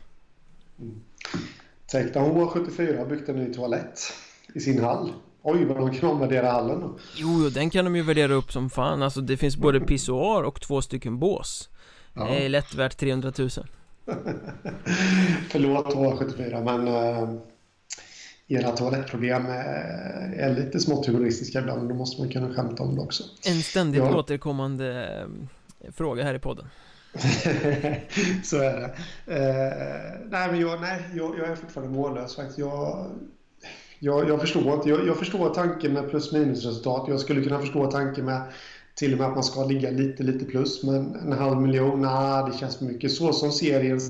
Tänk när H74 har byggt en ny toalett i sin hall. Oj, vad de kan omvärdera hallen då. Jo, jo, den kan de ju värdera upp som fan Alltså det finns både pissoar och två stycken bås Ja. Det är lätt värt 300 000 Förlåt H74, men äh, era toalettproblem är, är lite smått humoristiska ibland. Då måste man kunna skämta om det också. En ständigt Ja. återkommande eh, fråga här i podden Så är det. Eh, nej, men jag, nej, jag, jag är fortfarande mållös faktiskt. Jag, jag, jag förstår. Jag, jag förstår tanken med plus minus-resultat. Jag skulle kunna förstå tanken med till och med att man ska ligga lite, lite plus. Men en halv miljon, nej, det känns för mycket. Så som serien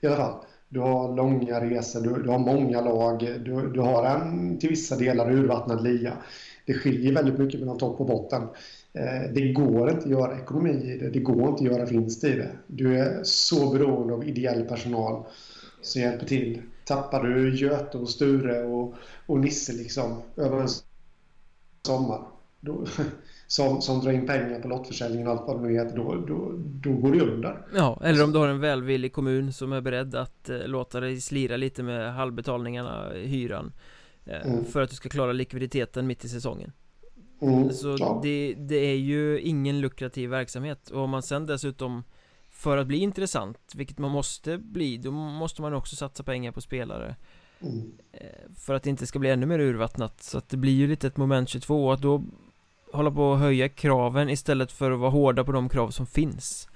i alla fall. Du har långa resor, du, du har många lag, du, du har en till vissa delar urvattnad lia. Det skiljer väldigt mycket mellan topp och botten. Eh, Det går inte att göra ekonomi i det, det går inte att göra vinst i det. Du är så beroende av ideell personal som hjälper till. Tappar du Göte och Sture och, och Nisse liksom över en sommar då, som, som drar in pengar på lottförsäljningen och allt vad det nu heter, då, då, då går det under. Ja, eller om du har en välvillig kommun som är beredd att eh, låta dig slira lite med halvbetalningarna, hyran eh, Mm. För att du ska klara likviditeten mitt i säsongen Mm, så ja. det, det är ju ingen lukrativ verksamhet och om man sen dessutom för att bli intressant, vilket man måste bli, då måste man också satsa pengar på spelare mm. Eh, för att det inte ska bli ännu mer urvattnat Så att det blir ju lite ett moment 22 att då hålla på att höja kraven istället för att vara hårda på de krav som finns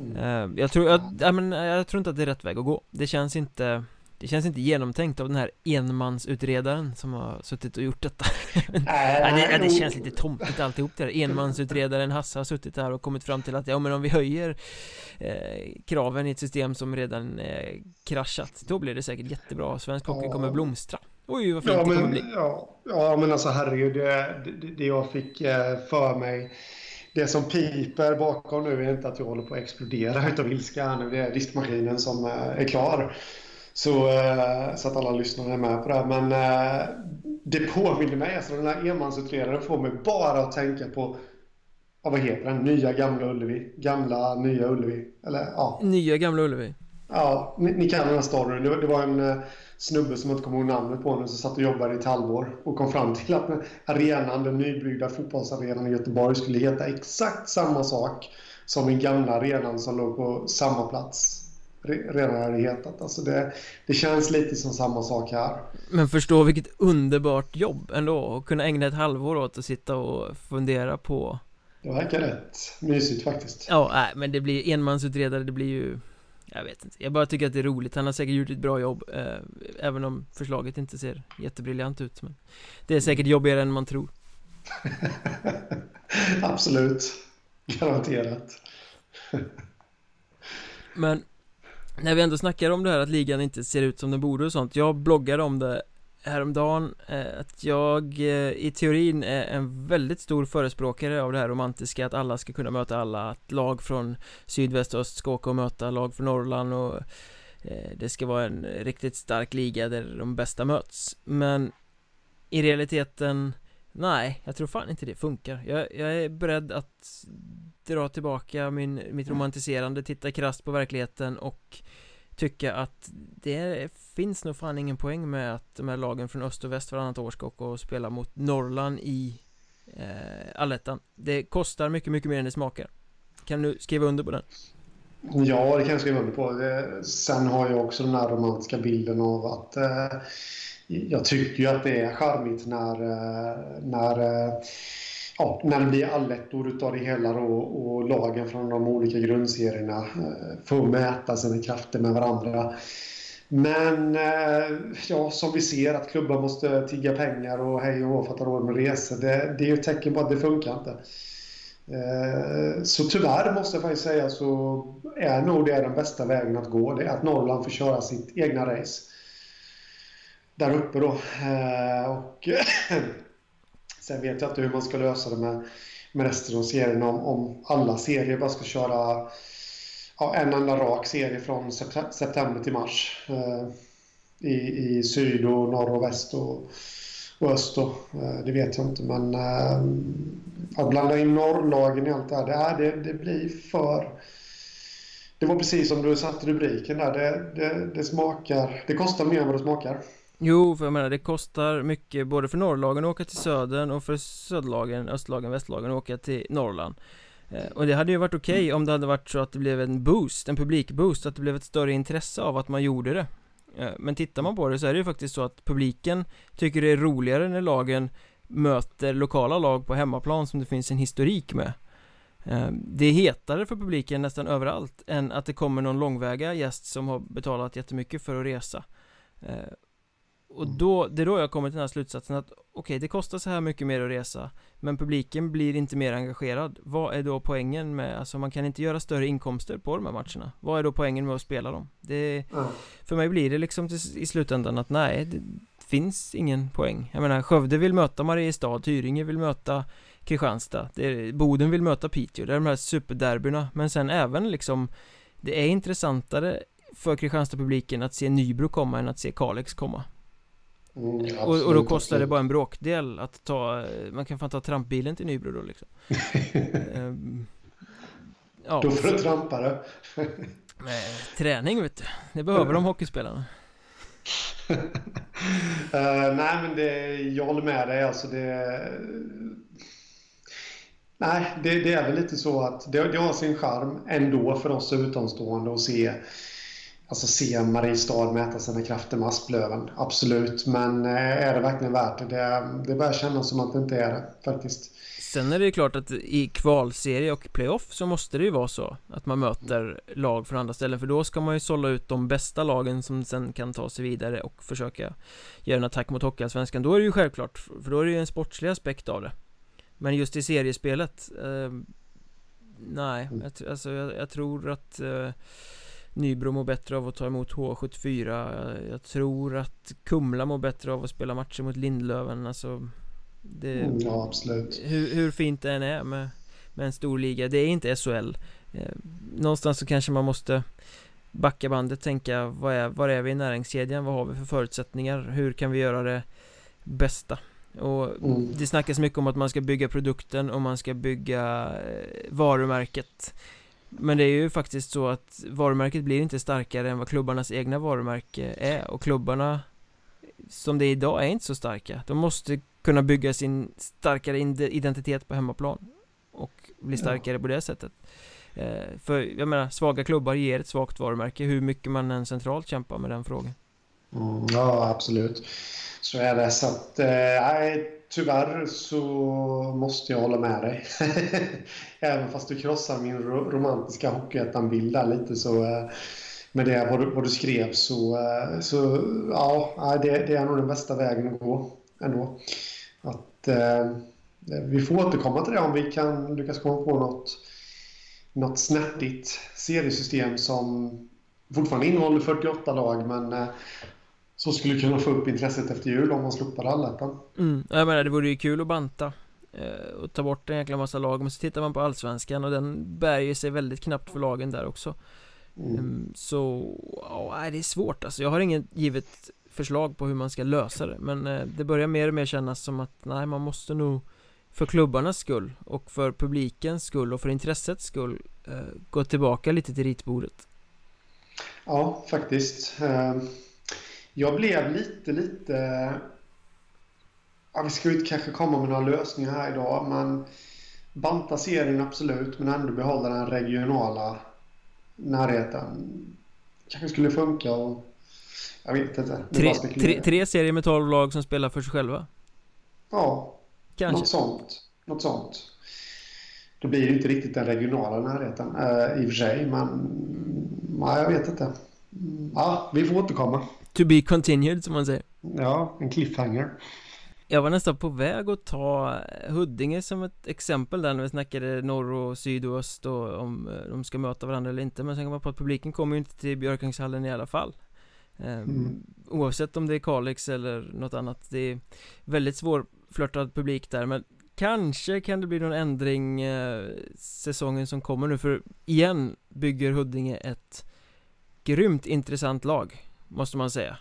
mm. Eh, jag tror, jag, jag, men, jag tror inte att det är rätt väg att gå Det känns inte det känns inte genomtänkt av den här enmansutredaren som har suttit och gjort detta. Nej, det, det, känns lite tomtigt alltihop det där. Enmansutredaren Hasse har suttit här och kommit fram till att ja men om vi höjer eh, kraven i ett system som redan eh, kraschat Då blir det säkert jättebra, svensk hockey kommer blomstra. Oj vad fint ja, men, det kommer bli. ja, ja men alltså herregud, det, det, det jag fick eh, för mig det som piper bakom nu är inte att jag håller på att explodera utav ilska nu. Det är diskmaskinen som eh, är klar. Så, eh, så att alla lyssnare är med på det. Men eh, det påminner mig, alltså den här enmansutredaren får mig bara att tänka på ja, vad heter den? Nya Gamla Ullevi? Gamla Nya Ullevi? Eller, ja. Nya Gamla Ullevi? Ja, ni, ni kan den här storyn. Det, det var en uh, snubbe som inte kommer ihåg namnet på nu som satt och jobbade i ett halvår och kom fram till att arenan, den nybyggda fotbollsarenan i Göteborg skulle heta exakt samma sak som den gamla arenan som låg på samma plats redan hade hetat. Alltså det, det känns lite som samma sak här. Men förstå vilket underbart jobb ändå att kunna ägna ett halvår åt att sitta och fundera på Det verkar rätt mysigt faktiskt. Ja, nej, men det blir enmansutredare, det blir ju jag vet inte, jag bara tycker att det är roligt Han har säkert gjort ett bra jobb eh, Även om förslaget inte ser jättebriljant ut men Det är säkert jobbigare än man tror Absolut Garanterat Men när vi ändå snackar om det här att ligan inte ser ut som den borde och sånt Jag bloggade om det häromdagen eh, Att jag eh, i teorin är en väldigt stor förespråkare av det här romantiska Att alla ska kunna möta alla Att lag från sydväst och öst ska åka och möta lag från Norrland och eh, Det ska vara en riktigt stark liga där de bästa möts. Men i realiteten Nej, jag tror fan inte det funkar. Jag, jag är beredd att dra tillbaka min, mitt romantiserande, titta krasst på verkligheten och tycka att det finns nog fan ingen poäng med att de här lagen från öst och väst varannat år ska åka och spela mot Norrland i eh, allettan Det kostar mycket, mycket mer än det smakar Kan du skriva under på den? Ja, det kan jag skriva under på. Det, sen har jag också den här romantiska bilden av att eh, jag tycker ju att det är charmigt när, eh, när eh, ja, när det blir allettor utav det hela då, och lagen från de olika grundserierna eh, får mäta sina krafter med varandra. Men eh, ja, som vi ser att klubbar måste tigga pengar och hej och hå för att ha råd med resor. Det, det är ju ett tecken på att det funkar inte. Eh, så tyvärr måste jag faktiskt säga så är nog det den bästa vägen att gå. Det är att Norrland får köra sitt egna race. Där uppe då. Och Sen vet jag inte hur man ska lösa det med, med resten av serien om, om alla serier bara ska köra ja, en enda rak serie från september till mars. Eh, i, I syd och norr och väst och, och öst. Då. Eh, det vet jag inte men eh, att blanda in norrlagen i allt det här, det, det, det blir för... Det var precis som du satte rubriken där. Det, det, det smakar... Det kostar mer än vad det smakar. Jo, för jag menar det kostar mycket både för norrlagen att åka till södern och för söderlagen, östlagen, västlagen att åka till Norrland. Eh, Och det hade ju varit okej okay om det hade varit så att det blev en boost, en publikboost, att det blev ett större intresse av att man gjorde det. Eh, Men tittar man på det så är det ju faktiskt så att publiken tycker det är roligare när lagen möter lokala lag på hemmaplan som det finns en historik med. Eh, det är hetare för publiken nästan överallt än att det kommer någon långväga gäst som har betalat jättemycket för att resa och då, det är då jag kommer till den här slutsatsen att okej, okay, det kostar så här mycket mer att resa Men publiken blir inte mer engagerad. Vad är då poängen med, alltså man kan inte göra större inkomster på de här matcherna. Vad är då poängen med att spela dem? Det, mm. För mig blir det liksom till, i slutändan att nej, det finns ingen poäng. Jag menar, Skövde vill möta Mariestad, Tyringe vill möta Kristianstad det, Boden vill möta Piteå, det är de här superderbyna. Men sen även liksom Det är intressantare för Kristianstad-publiken att se Nybro komma än att se Kalix komma Mm, och, och, då kostar det bara en bråkdel att ta Man kan fan ta trampbilen till Nybro då liksom. Um, Ja. Då får du trampa det Med träning vet du. Det behöver de hockeyspelarna. Uh, Nej men det, jag håller med dig. Alltså det Nej, det, det, är väl lite så att det, det har sin charm ändå för oss utomstående att se Alltså se Mariestad mäta sina krafter med Asplöven, absolut. Men eh, är det verkligen värt det? Det, det börjar kännas som att det inte är det, faktiskt. Sen är det ju klart att i kvalserie och playoff så måste det ju vara så Att man möter lag från andra ställen För då ska man ju sålla ut de bästa lagen som sen kan ta sig vidare och försöka Göra en attack mot Hockeyallsvenskan Då är det ju självklart För då är det ju en sportslig aspekt av det Men just i seriespelet eh, Nej, mm. jag, alltså jag, jag, tror att eh, Nybro mår bättre av att ta emot H74 Jag tror att Kumla mår bättre av att spela matcher mot Lindlöven Alltså det, mm, ja, absolut hur, hur fint det än är med, med en stor liga Det är inte SHL eh, Någonstans så kanske man måste Backa bandet, tänka vad är, var är vi i näringskedjan? Vad har vi för förutsättningar? Hur kan vi göra det bästa? Och mm. det snackas mycket om att man ska bygga produkten och man ska bygga eh, varumärket Men det är ju faktiskt så att varumärket blir inte starkare än vad klubbarnas egna varumärke är. Och klubbarna som det är idag är inte så starka. De måste kunna bygga sin starkare identitet på hemmaplan och bli starkare ja. på det sättet. Eh, För jag menar, svaga klubbar ger ett svagt varumärke hur mycket man än centralt kämpar med den frågan. Mm, Ja, absolut. Så är det, så att eh, tyvärr så måste jag hålla med dig Även fast du krossar min romantiska Hockeyettan-bild där lite så eh, med det vad du, vad du skrev så, eh, så ja, det, det är nog den bästa vägen att gå ändå. Att, eh, vi får återkomma till det om vi kan lyckas komma på något, något snärtigt seriesystem som fortfarande innehåller 48 lag men eh, så skulle kunna få upp intresset efter jul om man slopar allettan. Mm, jag menar det vore ju kul att banta eh, och ta bort en jäkla massa lag men så tittar man på allsvenskan och den bär ju sig väldigt knappt för lagen där också. Mm. Ehm, så, ja, det är svårt alltså. Jag har inget givet förslag på hur man ska lösa det Men eh, det börjar mer och mer kännas som att nej man måste nog För klubbarnas skull och för publikens skull och för intressets skull eh, Gå tillbaka lite till ritbordet Ja, faktiskt eh, Jag blev lite, lite Ja, vi ska ju kanske komma med några lösningar här idag men Banta serien absolut men ändå behålla den regionala närheten kanske skulle funka och jag vet inte. Tre, tre, tre, serier med 12 lag som spelar för sig själva? Ja, Kanske. något sånt. Något sånt. Då blir det inte riktigt den regionala närheten äh, i och för sig, men nej, jag vet inte. Ja, vi får återkomma. To be continued, som man säger. Ja, en cliffhanger. Jag var nästan på väg att ta Huddinge som ett exempel där när vi snackade norr och syd och öst och om eh, de ska möta varandra eller inte Men sen kom man på att publiken kommer ju inte till Björkängshallen i alla fall Ehm, mm. Oavsett om det är Kalix eller något annat Det är väldigt svårflörtad publik där men Kanske kan det bli någon ändring eh, säsongen som kommer nu för igen bygger Huddinge ett grymt intressant lag Måste man säga.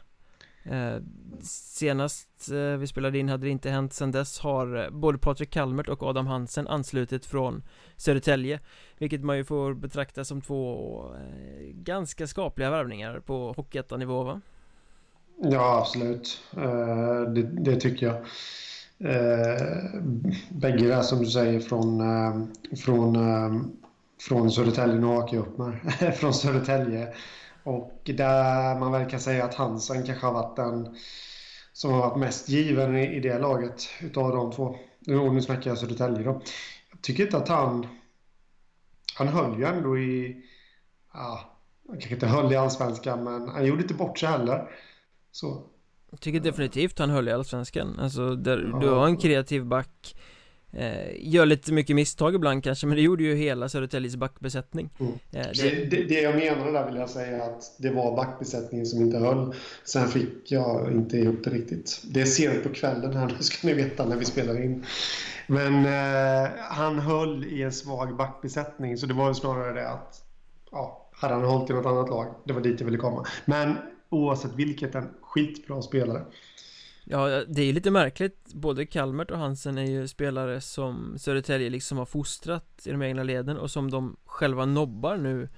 Eh, senast eh, vi spelade in hade det inte hänt. Sen dess har eh, både Patrik Kalmert och Adam Hansen anslutit från Södertälje Vilket man ju får betrakta som två eh, ganska skapliga värvningar på Hockeyettan-nivå va? Ja absolut. Eh, det, det, tycker jag. Bägge är som du säger från Från Från Södertälje, nu hakar jag upp mig. Från Södertälje och där man väl kan säga att Hansen kanske har varit den som har varit mest given i, i det laget utav de två. Nu, nu snackar jag Södertälje då. Jag tycker inte att han... Han höll ju ändå i... Ja, han kanske inte höll i Allsvenskan, men han gjorde inte bort sig heller. Så. Jag tycker definitivt han höll i Allsvenskan. Alltså, där, ja. du har en kreativ back gör lite mycket misstag ibland kanske, men det gjorde ju hela Södertäljes backbesättning. Mm. Eh, det... Det, det, jag menade där vill jag säga att det var backbesättningen som inte höll. Sen fick jag inte ihop det riktigt. Det är sent på kvällen här, nu ska ni veta när vi spelar in. Men eh, han höll i en svag backbesättning, så det var ju snarare det att ja, hade han hållit i något annat lag, det var dit jag ville komma. Men oavsett vilket, en skitbra spelare. Ja, det är lite märkligt Både Kalmert och Hansen är ju spelare som Södertälje liksom har fostrat i de egna leden och som de själva nobbar nu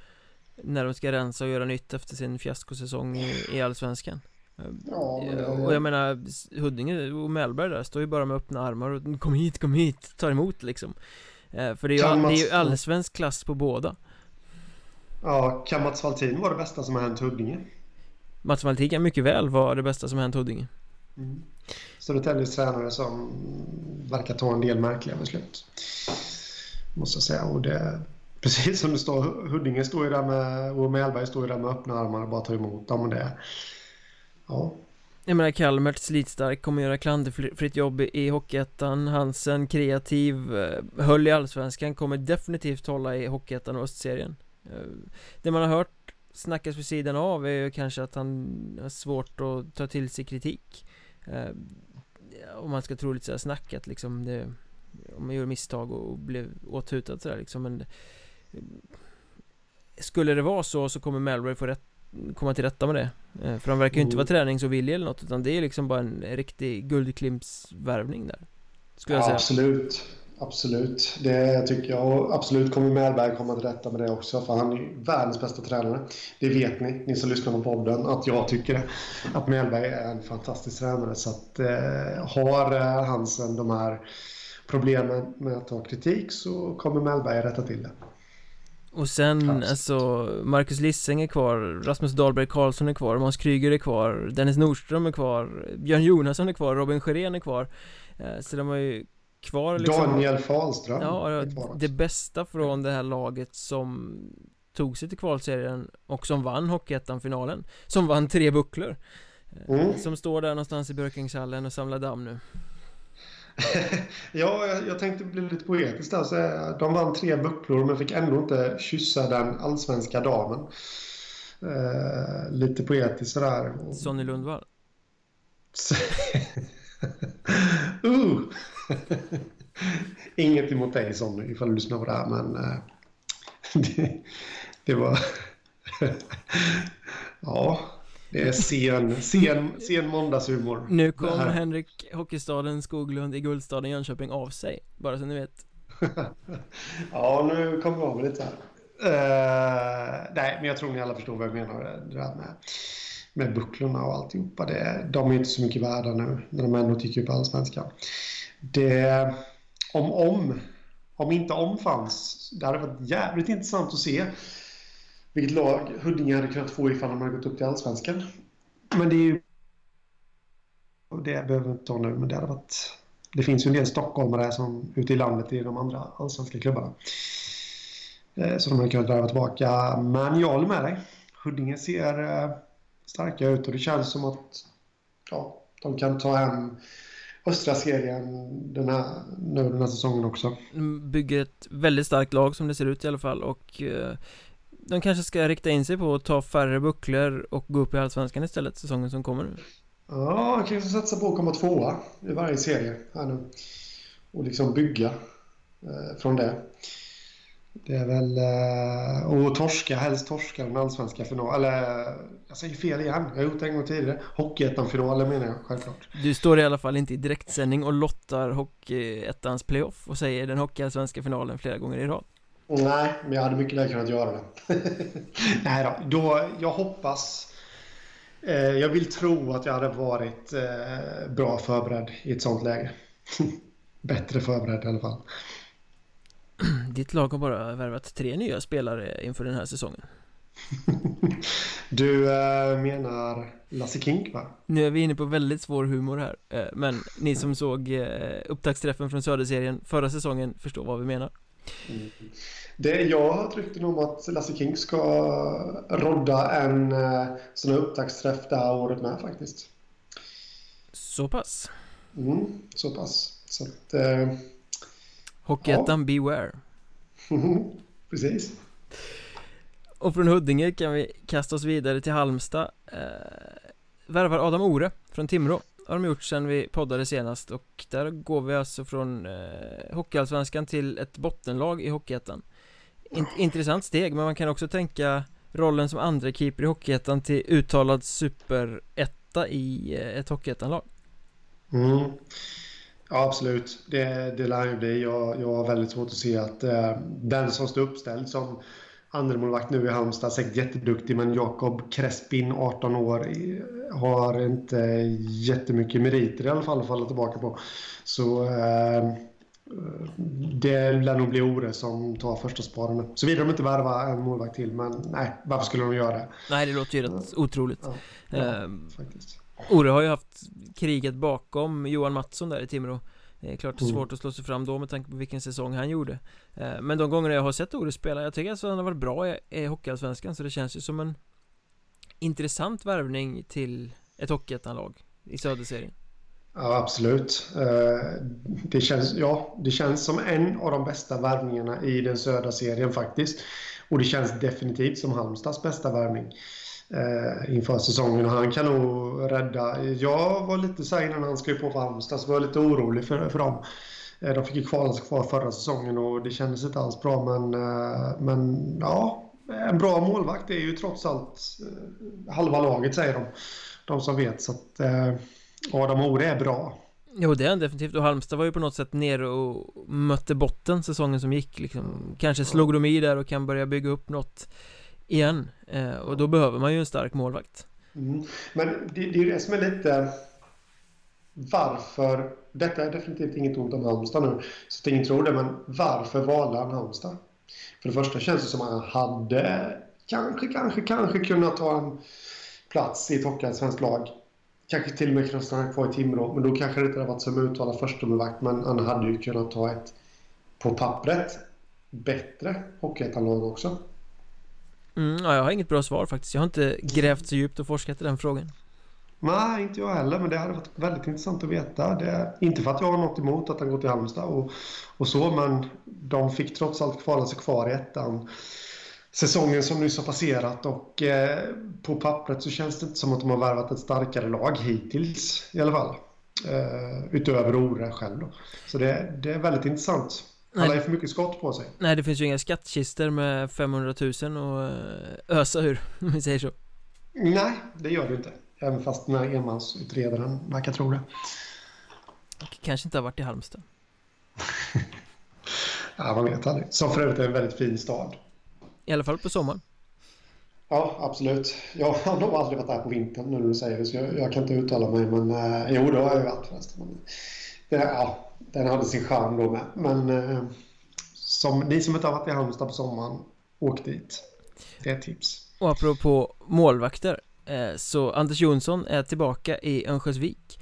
När de ska rensa och göra nytt efter sin fiaskosäsong i, Allsvenskan ja, det... Och jag menar Huddinge och Mellberg där står ju bara med öppna armar och kom hit, kom hit, ta emot liksom Eh, för det är, ju, det är ju allsvensk klass på båda. Ja, kan Mats Valtin vara det bästa som har hänt Huddinge? Mats Valtin kan mycket väl vara det bästa som har hänt Huddinge. Mm. Södertäljes tränare som verkar ta en del märkliga beslut. Måste jag säga. Och det, precis som det står, Huddinge står ju där med, och Mellberg står ju där med öppna armar och bara tar emot dem. Och det, ja. Jag menar Kalmert slitstark, kommer göra klanderfritt jobb i Hockeyettan Hansen kreativ, eh, höll i Allsvenskan, kommer definitivt hålla i Hockeyettan och Östserien eh, Det man har hört snackas vid sidan av är ju kanske att han har svårt att ta till sig kritik om man ska tro lite såhär snackat liksom det, Om man gör misstag och blir åthutad sådär liksom men Skulle det vara så så kommer Melbury få rätt komma till rätta med det. Eh, För de verkar ju inte vara träningsovilliga eller något utan det är liksom bara en riktig guldklimpsvärvning där Skulle jag säga. Absolut Absolut, det tycker jag. Och absolut kommer Mellberg komma till rätta med det också, för han är världens bästa tränare. Det vet ni, ni som lyssnar på podden, att jag tycker det. Att Mellberg är en fantastisk tränare. Så att eh, har eh, Hansen de här problemen med att ta kritik så kommer Mellberg rätta till det. Och sen, Absolut. alltså, Marcus Lisseng är kvar, Rasmus Dahlberg Karlsson är kvar, Måns Kryger är kvar, Dennis Nordström är kvar, Björn Jonasson är kvar, Robin Sjörén är kvar. Eh, så de har ju kvar liksom, Daniel Fahlström Ja, det bästa från det här laget som tog sig till kvalserien och som vann Hockeyettan-finalen Som vann tre bucklor. Eh, mm. Som står där någonstans i Björkingshallen och samlar damm nu. Ja, jag, tänkte bli lite poetisk där så De vann tre bucklor men fick ändå inte kyssa den allsvenska damen. Eh, Lite poetiskt sådär. Sonny Lundvall. Inget emot dig Sonny ifall du lyssnar på det här men uh, det, det, var... ja, det är sen, sen, sen måndagshumor. Nu kom Henrik Hockeystaden Skoglund i Guldstaden Jönköping av sig, bara så ni vet. ja, nu kommer vi av lite här. Uh, nej, men jag tror ni alla förstår vad jag menar. Det där med med bucklorna och alltihopa. Det, de är inte så mycket värda nu när de ändå tycker upp allsvenskan. Det, om om, om inte om fanns, det hade varit jävligt intressant att se vilket lag Huddinge hade kunnat få ifall de hade gått upp till allsvenskan. Men det är ju... Det behöver vi inte ta nu, men det hade varit... Det finns ju en del stockholmare som ute i landet i de andra allsvenska klubbarna. Eh, så de hade kunnat värva tillbaka. Men jag håller med dig. Huddinge ser eh, starka ut och det känns som att ja, de kan ta hem östra serien den här, nu den här säsongen också. Bygger ett väldigt starkt lag som det ser ut i alla fall och eh, de kanske ska rikta in sig på att ta färre bucklor och gå upp i Allsvenskan istället säsongen som kommer nu. Ja, kanske satsa på att komma tvåa i varje serie här nu och liksom bygga eh, från det. Det är väl... Eh, och torska, helst torska den allsvenska finalen. Eller jag säger fel igen, jag har gjort det en gång tidigare. Hockeyettan-finalen menar jag självklart. Du står i alla fall inte i direktsändning och lottar Hockeyettans playoff och säger den hockeyallsvenska finalen flera gånger i rad. Nej, men jag hade mycket väl kunnat göra det. Nej då, då, jag hoppas... Eh, jag vill tro att jag hade varit eh, bra förberedd i ett sånt läge. Bättre förberedd i alla fall. Ditt lag har bara värvat tre nya spelare inför den här säsongen Du äh, menar Lasse Kink va? Nu är vi inne på väldigt svår humor här äh, Men ni som såg äh, upptaktsträffen från Söderserien förra säsongen förstår vad vi menar mm. Det, jag har hört rykten om att Lasse Kink ska rodda en sån här upptaktsträff det här året med faktiskt Så pass? Mm, så pass Så att Hockeyettan ja. Beware. Precis. Och från Huddinge kan vi kasta oss vidare till Halmstad. Eh, Värvar Adam Ore från Timrå. Har de gjort sen vi poddade senast och där går vi alltså från eh, Hockeyallsvenskan till ett bottenlag i Hockeyettan. In Intressant steg men man kan också tänka rollen som andra keeper i Hockeyettan till uttalad superetta i eh, ett Hockeyettanlag. Mm. Ja, absolut. Det, det lär ju bli. Jag, jag har väldigt svårt att se att eh, den som står uppställd som andremålvakt nu i Halmstad, säkert jätteduktig, men Jakob Crespin, 18 år, har inte jättemycket meriter i alla fall att falla tillbaka på. Så eh, det lär nog bli Ore som tar första sparen. Såvida de inte värvar en målvakt till, men nej, varför skulle de göra det? Nej, det låter ju rätt otroligt. Ja, ja, uh, faktiskt. Ore har ju haft kriget bakom Johan Mattsson där i Timrå. Det är klart det är mm. svårt att slå sig fram då med tanke på vilken säsong han gjorde uh, Men de gångerna jag har sett Ore spela, jag tycker alltså han har varit bra i, i Hockeyallsvenskan så det känns ju som en Intressant värvning till ett Hockeyettan-lag i Söderserien Ja, absolut. Eh, det känns, ja, det känns som en av de bästa värvningarna i den södra serien faktiskt. Och det känns definitivt som Halmstads bästa värvning eh, inför säsongen. Han kan nog rädda... Jag var lite så innan han skrev på för Halmstad så var jag lite orolig för, för dem. Eh, de fick ju kvala sig kvar förra säsongen och det kändes inte alls bra men, men ja, en bra målvakt är ju trots allt halva laget säger de. De som vet så att Adam Ore är bra Jo det är han definitivt och Halmstad var ju på något sätt nere och mötte botten säsongen som gick liksom Kanske slog de i där och kan börja bygga upp något igen eh, Och då behöver man ju en stark målvakt mm. Men det, det är ju det som är lite Varför Detta är definitivt inget ont om Halmstad nu Så att ingen tror det men varför valde han Halmstad? För det första känns det som att han hade Kanske, kanske, kanske kunnat ta en plats i ett hockeyallsvenskt lag kanske till och med kunnat stanna kvar i Timrå. Men då kanske det inte hade varit som uttalad förstemålvakt. Men han hade ju kunnat ta ett, på pappret, bättre hockeyettanlag också. Mm, ja, jag har inget bra svar faktiskt. Jag har inte grävt så djupt och forskat i den frågan. Nej, inte jag heller. Men det hade varit väldigt intressant att veta. Det, inte för att jag har något emot att han går till Halmstad och, och så. Men de fick trots allt kvala sig kvar i ettan säsongen som nyss har passerat och eh, på pappret så känns det inte som att de har värvat ett starkare lag hittills i alla fall. Eh, utöver Ore själv då. Så det, det är väldigt intressant. Alla är för mycket skott på sig. Nej, det finns ju inga skattkister med 500 000 och ösa ur, om vi säger så. Nej, det gör det inte. Även fast den här enmansutredaren verkar tro det. Kanske inte har varit i Halmstad. ja, man vet aldrig. Som för övrigt är en väldigt fin stad. I alla fall på sommaren. Ja, absolut. Jag har nog aldrig varit där på vintern nu när du säger det, så jag, jag kan inte uttala mig. Men eh, jo, det har jag varit förresten. Det, ja, den hade sin charm då med. Men eh, som, ni som inte har varit i Halmstad på sommaren, åk dit. Det är ett tips. Och apropå målvakter, eh, så Anders Jonsson är tillbaka i Örnsköldsvik.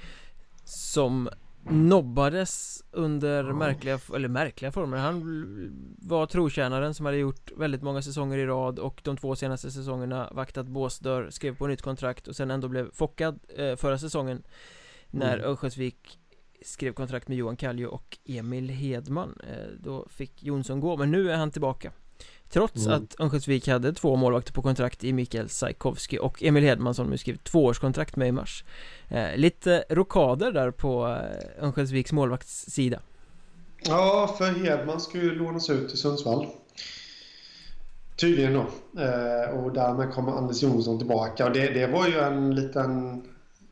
Som nobbades under märkliga, eller märkliga former Han var trotjänaren som hade gjort väldigt många säsonger i rad och de två senaste säsongerna vaktat båsdörr, skrev på nytt kontrakt och sen ändå blev fockad eh, förra säsongen När mm. Örnsköldsvik skrev kontrakt med Johan Kallio och Emil Hedman. Eh, Då fick Jonsson gå, men nu är han tillbaka. Trots mm. att Örnsköldsvik hade två målvakter på kontrakt i Mikael Sajkovski och Emil Hedman som nu skrivit tvåårskontrakt med i mars. Eh, Lite rokader där på eh, Örnsköldsviks målvaktssida. Ja, för Hedman ska ju lånas ut till Sundsvall. Tydligen då. Eh, Och därmed kommer Anders Jonsson tillbaka. Och det, det var ju en liten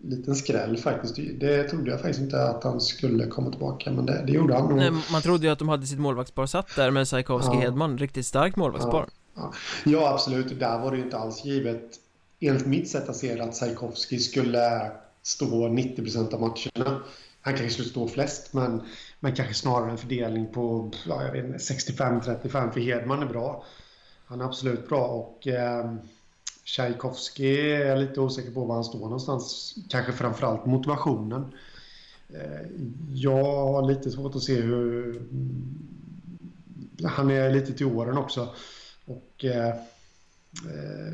liten skräll faktiskt. Det trodde jag faktiskt inte att han skulle komma tillbaka, men det, det gjorde han. Nej, man trodde ju att de hade sitt målvaktspar satt där med Sajkovski ja. Hedman, riktigt starkt målvaktspar. Ja, ja. ja, absolut. Där var det ju inte alls givet, enligt mitt sätt att se det, att Sajkovski skulle stå 90% av matcherna. Han kanske skulle stå flest, men, men kanske snarare en fördelning på ja, 65-35, för Hedman är bra. Han är absolut bra och eh, Tchaikovsky är jag lite osäker på var han står någonstans. Kanske framförallt motivationen. Eh, jag har lite svårt att se hur... Mm, han är lite till åren också. Och eh, eh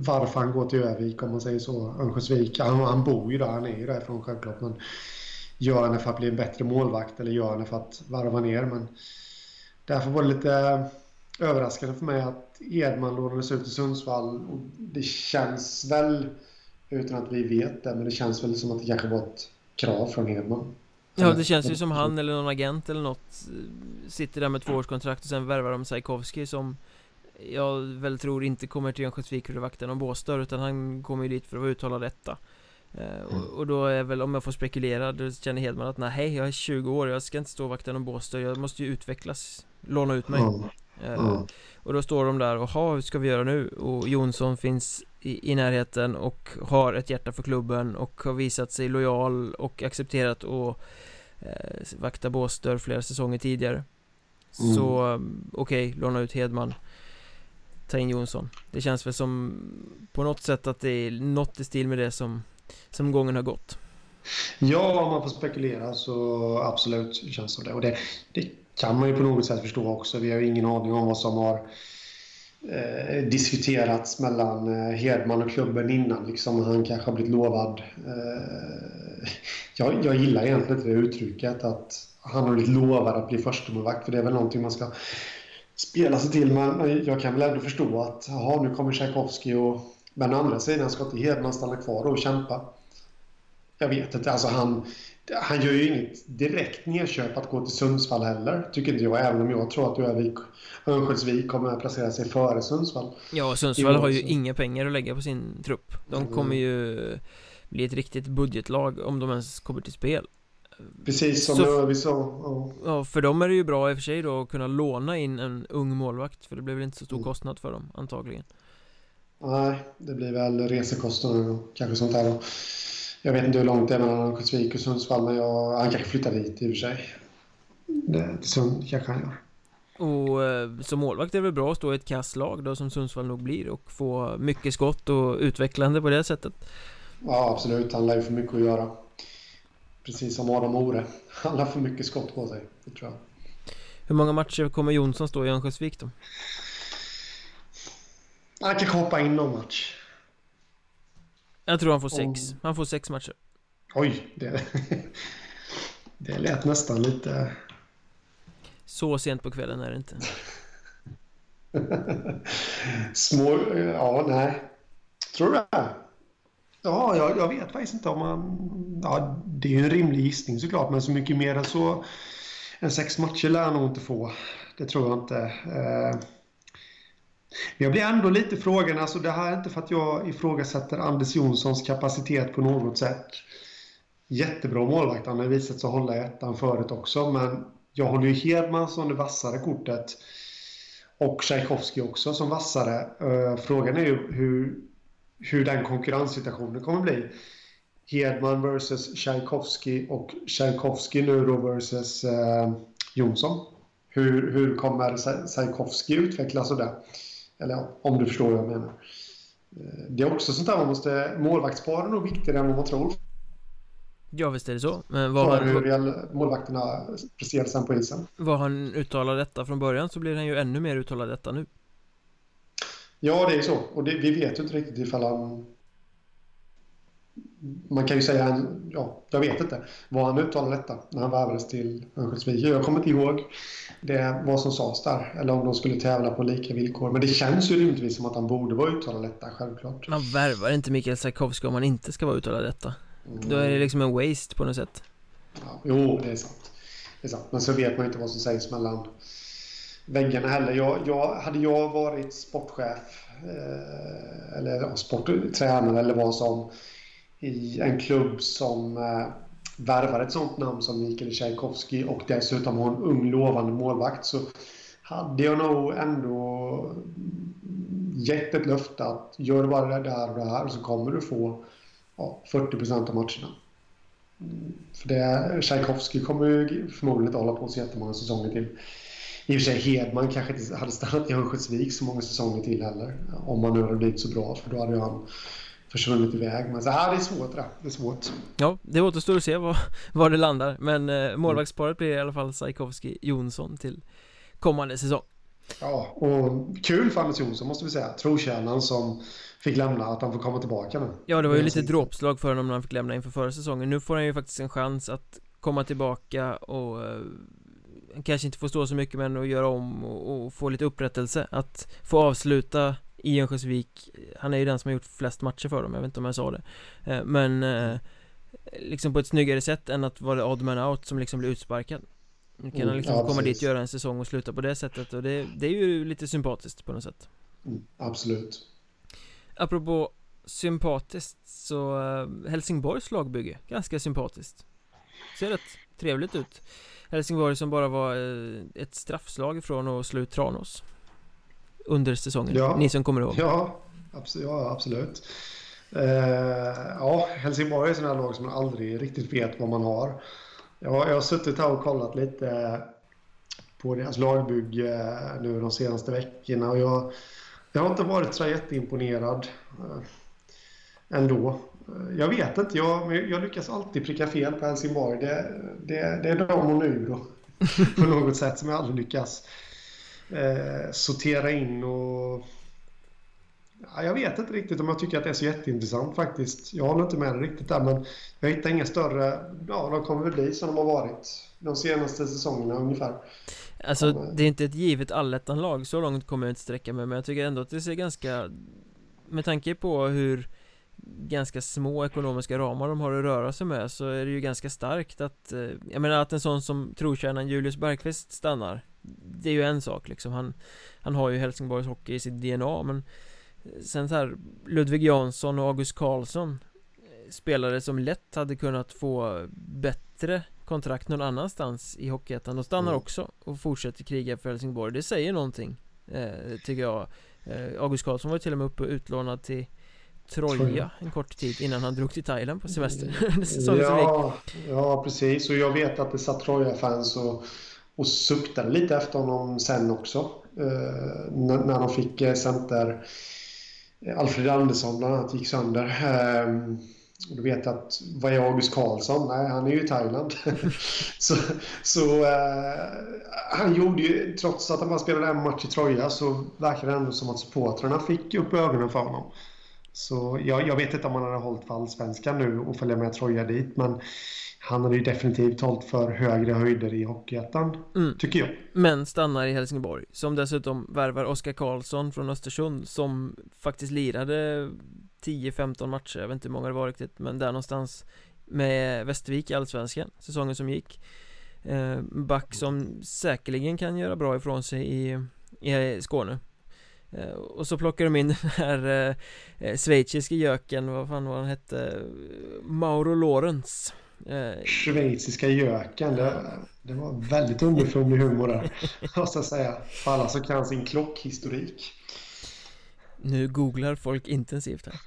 varför han går till Övik om man säger så. Örnsköldsvik. Han, han bor ju där, han är ju därifrån självklart. Men gör han det för att bli en bättre målvakt eller gör han det för att varva ner? Men därför var det lite överraskande för mig att Edman lånades ut till Sundsvall. Och det känns väl, utan att vi vet det, men det känns väl som att det kanske var ett krav från Edman. Ja, det känns ju som han eller någon agent eller något eh, Sitter där med tvåårskontrakt och sen värvar de Sajkovski som Jag väl tror inte kommer till Örnsköldsvik för att vakta någon båsdörr utan han kommer ju dit för att vara uttalad etta eh, och, och, då är väl, om jag får spekulera, då känner Hedman att nej, jag är 20 år, jag ska inte stå och vakta någon båsdörr, jag måste ju utvecklas Låna ut mig mm. Mm. Och då står de där och ha hur ska vi göra nu? Och Jonsson finns i, i närheten och har ett hjärta för klubben och har visat sig lojal och accepterat och eh, Vakta Båstör flera säsonger tidigare mm. Så mm, okej, okay, låna ut Hedman Ta in Jonsson Det känns väl som på något sätt att det är något i stil med det som Som gången har gått Ja, om man får spekulera så absolut känns som det. Och det, det kan man ju på något sätt förstå också. Vi har ju ingen aning om vad som har eh, diskuterats mellan eh, Hedman och klubben innan. Liksom, han kanske har blivit lovad. Eh, jag, jag gillar egentligen inte det uttrycket att han har blivit lovad att bli förstemålvakt för det är väl någonting man ska spela sig till. Men jag kan väl ändå förstå att aha, nu kommer Tchaikovsky och men å andra sidan ska inte Hedman stanna kvar och kämpa. Jag vet inte, alltså han, han gör ju inget direkt nedköp att gå till Sundsvall heller, tycker inte jag. Även om jag tror att Övik, Örnsköldsvik kommer att placera sig före Sundsvall. Ja, Sundsvall har ju inga pengar att lägga på sin trupp. De mm. kommer ju bli ett riktigt budgetlag om de ens kommer till spel. Precis som så, vi sa. Ja. ja, för dem är det ju bra i och för sig då att kunna låna in en ung målvakt. För det blir väl inte så stor mm. kostnad för dem, antagligen. Nej, det blir väl resekostnader och kanske sånt där då. Jag vet inte hur långt det är mellan Örnsköldsvik och Sundsvall, men jag, han kanske flyttar dit i och för sig. Det, det kanske han gör. Och eh, som målvakt är det väl bra att stå i ett kasslag då som Sundsvall nog blir och få mycket skott och utvecklande på det sättet. Ja, absolut. Han lär ju få mycket att göra. Precis som Adam Ore. Han lär få mycket skott på sig, det tror jag. Hur många matcher kommer Jonsson stå i Örnsköldsvik då? Han kanske hoppa in någon match. Jag tror han får sex. Han får sex matcher. Oj, det, det lät nästan lite... Så sent på kvällen är det inte. Små... Ja, nej. Tror du det? Ja, jag, jag vet faktiskt inte om man... Ja, det är ju en rimlig gissning såklart, men så mycket mer än så... En sex matcher lär han nog inte få. Det tror jag inte. Eh, jag blir ändå lite frågan, alltså det här är inte för att jag ifrågasätter Anders Jonssons kapacitet på något sätt. Jättebra målvakt, han har visat sig hålla i ettan förut också, men jag håller ju Hedman som det vassare kortet. Och Tchaikovsky också som vassare. Eh, frågan är ju hur, hur den konkurrenssituationen kommer bli. Hedman versus Tchaikovsky och Tchaikovsky nu då versus eh, Jonsson. Hur, hur kommer Tchaikovsky utvecklas och det? Eller om du förstår vad jag menar. Eh, det är också sånt där man måste... Målvaktspar är nog viktigare än vad man tror. Ja visst är det så. Men vad För hur målvakterna presterar sen på isen. Var han uttalad detta från början så blir han ju ännu mer uttalad detta nu. Ja, det är så. Och det, vi vet ju inte riktigt ifall han man kan ju säga, ja, jag vet inte, var han uttalade detta när han värvades till Örnsköldsvik? Jag kommer inte ihåg det, vad som sades där, eller om de skulle tävla på lika villkor. Men det känns ju rimligtvis som att han borde vara uttalad detta, självklart. Man värvar inte Mikael Sarkovsky om man inte ska vara uttalad detta. Mm. Då är det liksom en waste på något sätt. Ja, jo, det är sant. Det är sant. Men så vet man ju inte vad som sägs mellan väggarna heller. Jag, jag, hade jag varit sportchef eh, eller sporttränare eller vad som i en klubb som eh, värvar ett sånt namn som Mikael Tchaikovsky och dessutom har en ung lovande målvakt så hade jag nog ändå gett ett löfte att gör bara det där och det här så kommer du få ja, 40 procent av matcherna. För det, Tchaikovsky kommer ju förmodligen inte hålla på så jättemånga säsonger till. I och för sig Hedman kanske inte hade stannat i Örnsköldsvik så många säsonger till heller. Om han nu hade blivit så bra, för då hade han försvunnit iväg. Men så här, det är svårt det. det är svårt. Ja, det återstår att se var, var det landar. Men eh, målvaktsparet blir i alla fall Sajkovski Jonsson till kommande säsong. Ja, och kul för Anders Jonsson måste vi säga. Trotjänaren som fick lämna, att han får komma tillbaka nu. Ja, det var ju lite dråpslag för honom när han fick lämna inför förra säsongen. Nu får han ju faktiskt en chans att komma tillbaka och eh, kanske inte få stå så mycket men att göra om och, och få lite upprättelse. Att få avsluta i Örnsköldsvik Han är ju den som har gjort flest matcher för dem, jag vet inte om jag sa det. Eh, Men eh, Liksom på ett snyggare sätt än att vara odd man out som liksom blir utsparkad. Nu kan han mm, liksom ja, komma dit, göra en säsong och sluta på det sättet och det, det är ju lite sympatiskt på något sätt. Mm, Absolut. Apropå sympatiskt så eh, Helsingborgs lagbygge, ganska sympatiskt. Ser rätt trevligt ut. Helsingborg som bara var ett straffslag ifrån att slå ut Tranås under säsongen? Ja. Ni som kommer ihåg? Ja, absolut. Ja, absolut. Uh, ja, Helsingborg är ett sådant här lag som man aldrig riktigt vet vad man har. Ja, jag har suttit här och kollat lite på deras lagbygge nu de senaste veckorna och jag, jag har inte varit så jätteimponerad ändå. Jag vet inte, jag, jag lyckas alltid pricka fel på Helsingborg. Det, det, det är de och nu då. på något sätt som jag aldrig lyckas eh, sortera in och... Ja, jag vet inte riktigt om jag tycker att det är så jätteintressant faktiskt. Jag håller inte med riktigt där men jag hittar inga större... Ja, de kommer väl bli som de har varit de senaste säsongerna ungefär. Alltså det är inte ett givet allettan-lag, så långt kommer jag inte sträcka mig men jag tycker ändå att det ser ganska Med tanke på hur ganska små ekonomiska ramar de har att röra sig med så är det ju ganska starkt att eh, Jag menar att en sån som trotjänaren Julius Bergqvist stannar Det är ju en sak liksom. Han, han har ju Helsingborgs hockey i sitt DNA men Sen så här Ludvig Jansson och August Karlsson eh, Spelare som lätt hade kunnat få bättre kontrakt någon annanstans i Hockeyettan. De stannar mm. också och fortsätter kriga för Helsingborg. Det säger någonting eh, Tycker jag. Eh, August Karlsson var till och med uppe och utlånad till Troja en kort tid innan han drog till Thailand på semester. Ja, ja, precis. Och jag vet att det satt Troja-fans och, och suktade lite efter honom sen också eh, när, de fick eh, center eh, Alfred Andersson bland annat gick sönder eh, och du vet att vad är August Karlsson? Nej, han är ju i Thailand. så så eh, han gjorde ju, trots att han bara spelade en match i Troja så verkar det ändå som att supportrarna fick upp ögonen för honom. Så jag, jag vet inte om han hade hållit för allsvenskan nu och följa med Troja dit, men han hade ju definitivt hållit för högre höjder i Hockeyettan, mm. tycker jag. Men stannar i Helsingborg, som dessutom värvar Oskar Karlsson från Östersund, som faktiskt lirade 10-15 matcher, jag vet inte hur många det var riktigt, men där någonstans med Västervik i Allsvenskan, säsongen som gick. Eh, back som säkerligen kan göra bra ifrån sig i, i Skåne Eh, och så plockar de in den här eh, eh, schweiziske göken, vad fan var han hette? Mauro Lorenz eh, Schweiziska göken, det, det var väldigt underfundig humor där Måste jag säga, för alla som kan sin klockhistorik. Nu googlar folk intensivt här.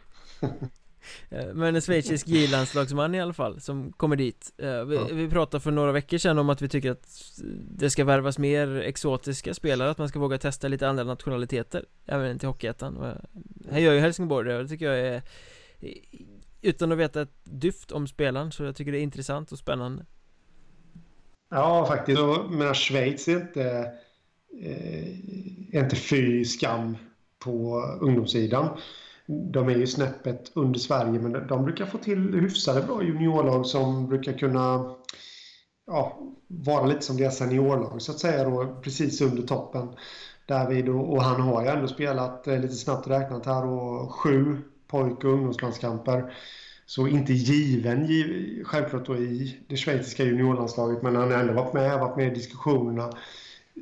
Eh, men en schweizisk J-landslagsman i alla fall som kommer dit. Eh, vi, vi pratade för några veckor sedan om att vi tycker att det ska värvas mer exotiska spelare Att man ska våga testa lite andra nationaliteter Även till Hockeyettan. Här gör ju Helsingborg det och det tycker jag är utan att veta ett dyft om spelaren så jag tycker det är intressant och spännande. Ja faktiskt, jag menar Schweiz är inte eh, Är inte fy skam på ungdomssidan. De är ju snäppet under Sverige men de brukar få till hyfsade bra juniorlag som brukar kunna ja, vara lite som deras seniorlag så att säga då, precis under toppen. David och, och han har ju ändå spelat eh, lite snabbt räknat här och sju pojk och ungdomslandskamper. Så inte given giv, självklart då i det schweiziska juniorlandslaget men han har ändå varit med, varit med i diskussionerna.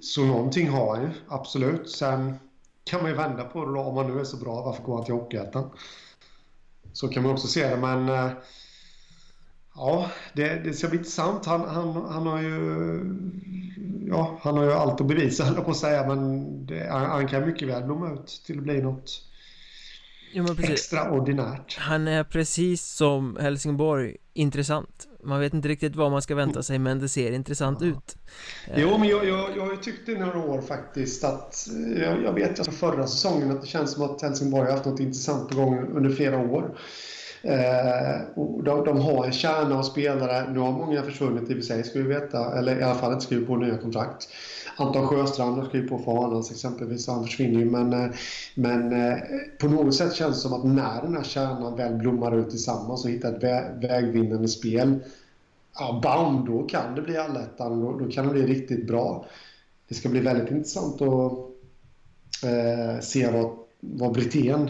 Så någonting har han ju, absolut. Sen kan man ju vända på det då. Om han nu är så bra, varför går han till Hockeyettan? Så kan man också se det, men... Eh, ja, det, det ska bli intressant. Han, han, han har ju... Ja, han har ju allt att bevisa, höll på att säga. Men det, han, han kan mycket väl blomma ut till att bli något jo, extraordinärt. Han är precis som Helsingborg intressant. Man vet inte riktigt vad man ska vänta sig men det ser intressant ja. ut Jo men jag, jag, jag tyckt i några år faktiskt att Jag, jag vet alltså förra säsongen att det känns som att Helsingborg har haft något intressant på gång under flera år Eh, de, de, har en kärna av spelare. Nu har många försvunnit i och för sig, ska vi veta. Eller i alla fall inte skrivit på nya kontrakt. Anton Sjöstrand har skrivit på för Arnans exempelvis, han försvinner ju. Men, eh, men eh, på något sätt känns det som att när den här kärnan väl blommar ut tillsammans och hittar ett vä vägvinnande spel, ja, bam, då kan det bli allettan. Då, då kan det bli riktigt bra. Det ska bli väldigt intressant att eh, se vad, vad Brithén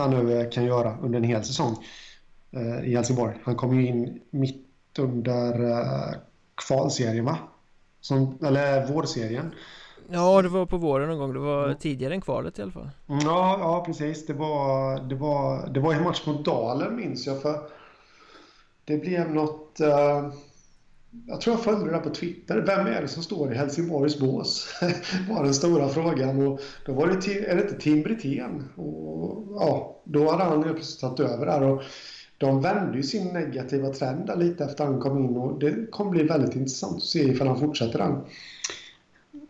han nu kan göra under en hel säsong eh, i Helsingborg. Han kom ju in mitt under eh, kvalserien va? Som, eller vårserien. Ja, det var på våren någon gång. Det var mm. tidigare än kvalet i alla fall. Ja, ja precis. Det var, det var, det var en match mot Dalen minns jag. för Det blev något... Uh, jag tror jag följde det på Twitter. Vem är det som står i Helsingborgs bås? var den stora frågan. Och då var det, är det inte Tim Brithén? Och, ja, då hade han plötsligt tagit över där. Och de vände ju sin negativa trend där lite efter han kom in och det kommer bli väldigt intressant att se ifall han fortsätter den.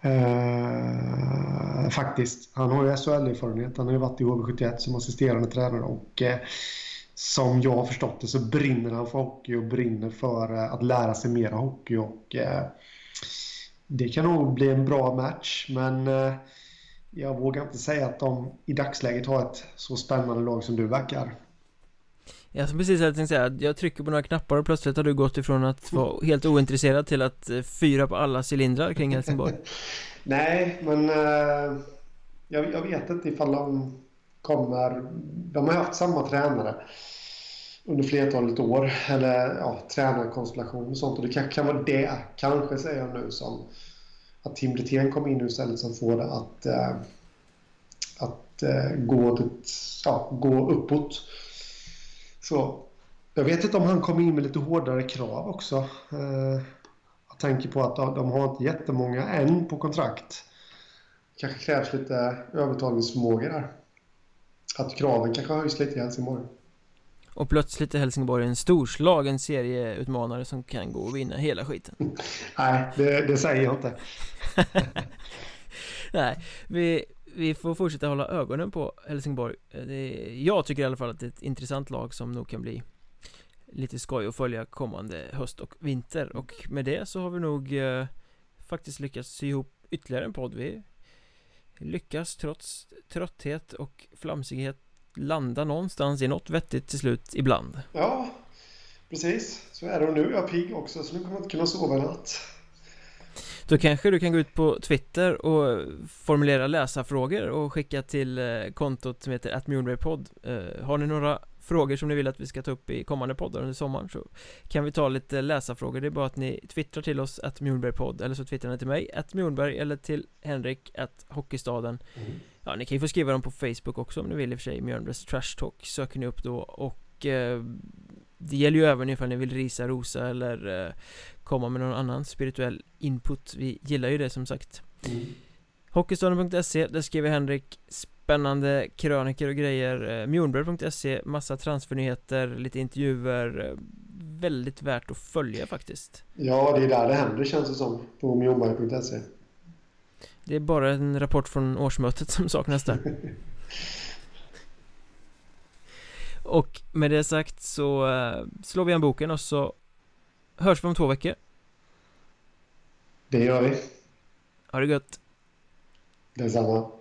Eh, faktiskt. Han har ju SHL-erfarenhet. Han har ju varit i HV71 som assisterande tränare och eh, som jag har förstått det så brinner han för hockey och brinner för eh, att lära sig mer hockey och eh, det kan nog bli en bra match men eh, jag vågar inte säga att de i dagsläget har ett så spännande lag som du verkar. Jag som precis hade tänkt säga jag trycker på några knappar och plötsligt har du gått ifrån att vara helt ointresserad till att eh, fyra på alla cylindrar kring Helsingborg Nej, men uh, jag, jag, vet inte ifall de kommer... De har haft samma tränare under flertalet år, eller ja, tränarkonstellation och sånt och det kan, kan vara det, kanske säger jag nu, som att Tim Brithén kom in nu istället som får det att, eh, att eh, gå, ja, gå uppåt. Så jag vet inte om han kommer in med lite hårdare krav också. Eh, jag tänker på att de har inte jättemånga än på kontrakt. kanske krävs lite övertalningsförmåga där. Att kraven kanske höjs lite i Helsingborg. Och plötsligt är Helsingborg en storslagen serieutmanare som kan gå och vinna hela skiten. Nej, det, det, säger jag inte. Nej, vi, vi får fortsätta hålla ögonen på Helsingborg är, Jag tycker i alla fall att det är ett intressant lag som nog kan bli Lite skoj att följa kommande höst och vinter och med det så har vi nog eh, Faktiskt lyckats sy ihop ytterligare en podd Vi lyckas trots trötthet och flamsighet Landa någonstans i något vettigt till slut ibland. Ja Precis, så är det. Och nu är jag pigg också så nu kommer jag inte kunna sova i natt. Då kanske du kan gå ut på Twitter och formulera läsarfrågor och skicka till eh, kontot som heter atmjornbergpodd eh, Har ni några frågor som ni vill att vi ska ta upp i kommande poddar under sommaren så kan vi ta lite läsarfrågor. Det är bara att ni twittrar till oss att Mjornbergpodd eller så twittrar ni till mig att Mjornberg eller till Henrik att Hockeystaden. Mm. Ja, ni kan ju få skriva dem på Facebook också om ni vill i och för sig. Mjörnbergs Trash Talk söker ni upp då och eh, det gäller ju även ifall ni vill risa, rosa eller eh, komma med någon annan spirituell input. Vi gillar ju det som sagt. Mm. Hockeystaden.se, där skriver Henrik spännande kröniker och grejer eh, Mjornberg.se, massa transfernyheter, lite intervjuer eh, Väldigt värt att följa faktiskt Ja, det är där det händer känns det som på mjornberg.se Det är bara en rapport från årsmötet som saknas där Och med det sagt så uh, slår vi en boken och så hörs vi om två veckor. Det gör vi. Ha det gött. Dans un.